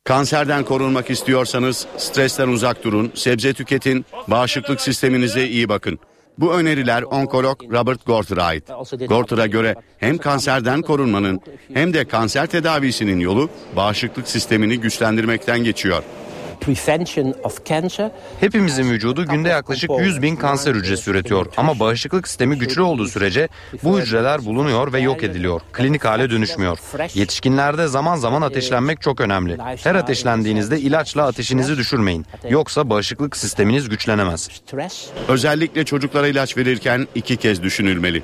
Kanserden korunmak istiyorsanız stresten uzak durun, sebze tüketin, bağışıklık sisteminize iyi bakın. Bu öneriler onkolog Robert Gorter'a ait. Gorter'a göre hem kanserden korunmanın hem de kanser tedavisinin yolu bağışıklık sistemini güçlendirmekten geçiyor. Hepimizin vücudu günde yaklaşık 100 bin kanser hücresi üretiyor. Ama bağışıklık sistemi güçlü olduğu sürece bu hücreler bulunuyor ve yok ediliyor. Klinik hale dönüşmüyor. Yetişkinlerde zaman zaman ateşlenmek çok önemli. Her ateşlendiğinizde ilaçla ateşinizi düşürmeyin. Yoksa bağışıklık sisteminiz güçlenemez. Özellikle çocuklara ilaç verirken iki kez düşünülmeli.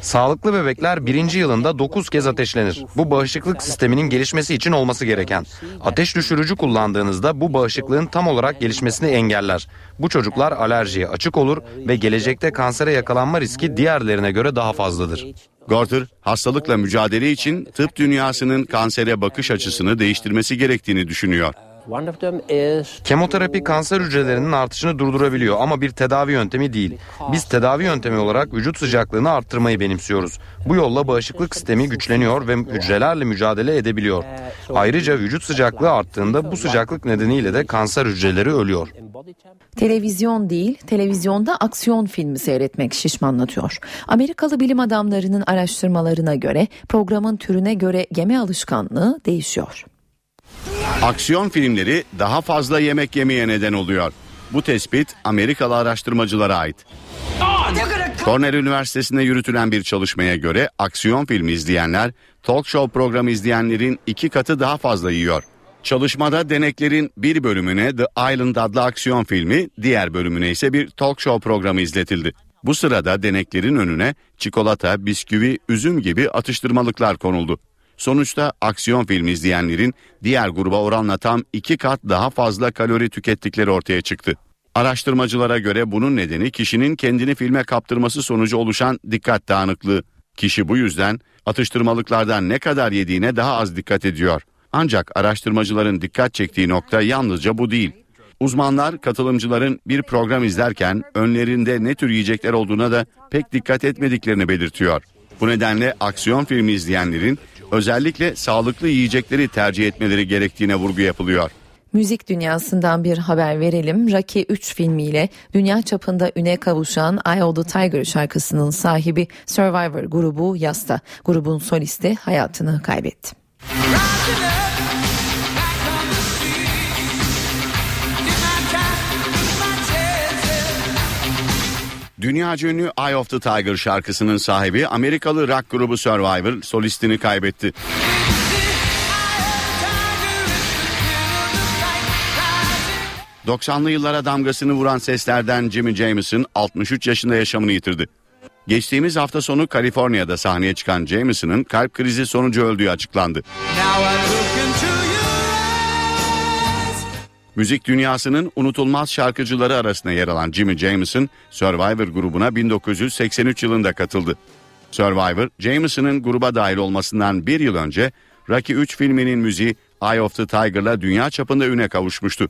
Sağlıklı bebekler birinci yılında 9 kez ateşlenir. Bu bağışıklık sisteminin gelişmesi için olması gereken. Ateş düşürücü kullandığınızda bu bağışıklığın tam olarak gelişmesini engeller. Bu çocuklar alerjiye açık olur ve gelecekte kansere yakalanma riski diğerlerine göre daha fazladır. Gorter, hastalıkla mücadele için tıp dünyasının kansere bakış açısını değiştirmesi gerektiğini düşünüyor. Kemoterapi kanser hücrelerinin artışını durdurabiliyor ama bir tedavi yöntemi değil. Biz tedavi yöntemi olarak vücut sıcaklığını arttırmayı benimsiyoruz. Bu yolla bağışıklık sistemi güçleniyor ve hücrelerle mücadele edebiliyor. Ayrıca vücut sıcaklığı arttığında bu sıcaklık nedeniyle de kanser hücreleri ölüyor. Televizyon değil, televizyonda aksiyon filmi seyretmek şişmanlatıyor. Amerikalı bilim adamlarının araştırmalarına göre programın türüne göre yeme alışkanlığı değişiyor. Aksiyon filmleri daha fazla yemek yemeye neden oluyor. Bu tespit Amerikalı araştırmacılara ait. Cornell Üniversitesi'nde yürütülen bir çalışmaya göre aksiyon filmi izleyenler talk show programı izleyenlerin iki katı daha fazla yiyor. Çalışmada deneklerin bir bölümüne The Island adlı aksiyon filmi, diğer bölümüne ise bir talk show programı izletildi. Bu sırada deneklerin önüne çikolata, bisküvi, üzüm gibi atıştırmalıklar konuldu. Sonuçta aksiyon filmi izleyenlerin diğer gruba oranla tam iki kat daha fazla kalori tükettikleri ortaya çıktı. Araştırmacılara göre bunun nedeni kişinin kendini filme kaptırması sonucu oluşan dikkat dağınıklığı. Kişi bu yüzden atıştırmalıklardan ne kadar yediğine daha az dikkat ediyor. Ancak araştırmacıların dikkat çektiği nokta yalnızca bu değil. Uzmanlar katılımcıların bir program izlerken önlerinde ne tür yiyecekler olduğuna da pek dikkat etmediklerini belirtiyor. Bu nedenle aksiyon filmi izleyenlerin özellikle sağlıklı yiyecekleri tercih etmeleri gerektiğine vurgu yapılıyor. Müzik dünyasından bir haber verelim. Rocky 3 filmiyle dünya çapında üne kavuşan Eye of the Tiger şarkısının sahibi Survivor grubu Yasta. Grubun solisti hayatını kaybetti. Dünyaca ünlü Eye of the Tiger şarkısının sahibi Amerikalı rock grubu Survivor solistini kaybetti. ...90'lı yıllara damgasını vuran seslerden Jimmy Jameson 63 yaşında yaşamını yitirdi. Geçtiğimiz hafta sonu Kaliforniya'da sahneye çıkan Jameson'ın kalp krizi sonucu öldüğü açıklandı. Müzik dünyasının unutulmaz şarkıcıları arasında yer alan Jimmy Jameson, Survivor grubuna 1983 yılında katıldı. Survivor, Jameson'ın gruba dahil olmasından bir yıl önce Rocky 3 filminin müziği Eye of the Tiger'la dünya çapında üne kavuşmuştu.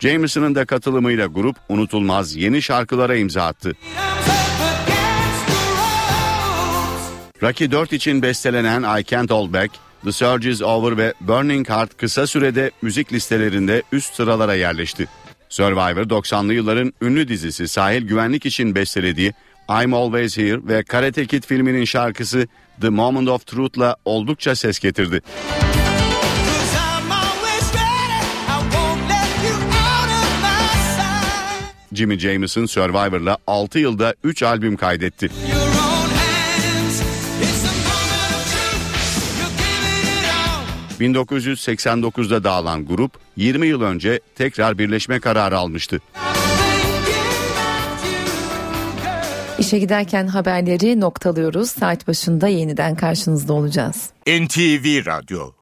Jameson'ın da katılımıyla grup unutulmaz yeni şarkılara imza attı. Rocky 4 için bestelenen I Can't Hold Back, The Surge Is Over ve Burning Heart kısa sürede müzik listelerinde üst sıralara yerleşti. Survivor 90'lı yılların ünlü dizisi Sahil Güvenlik için bestelediği I'm Always Here ve Karate Kid filminin şarkısı The Moment of Truth'la oldukça ses getirdi. Jimmy Jameson Survivor'la 6 yılda 3 albüm kaydetti. 1989'da dağılan grup 20 yıl önce tekrar birleşme kararı almıştı. İşe giderken haberleri noktalıyoruz. Saat başında yeniden karşınızda olacağız. NTV Radyo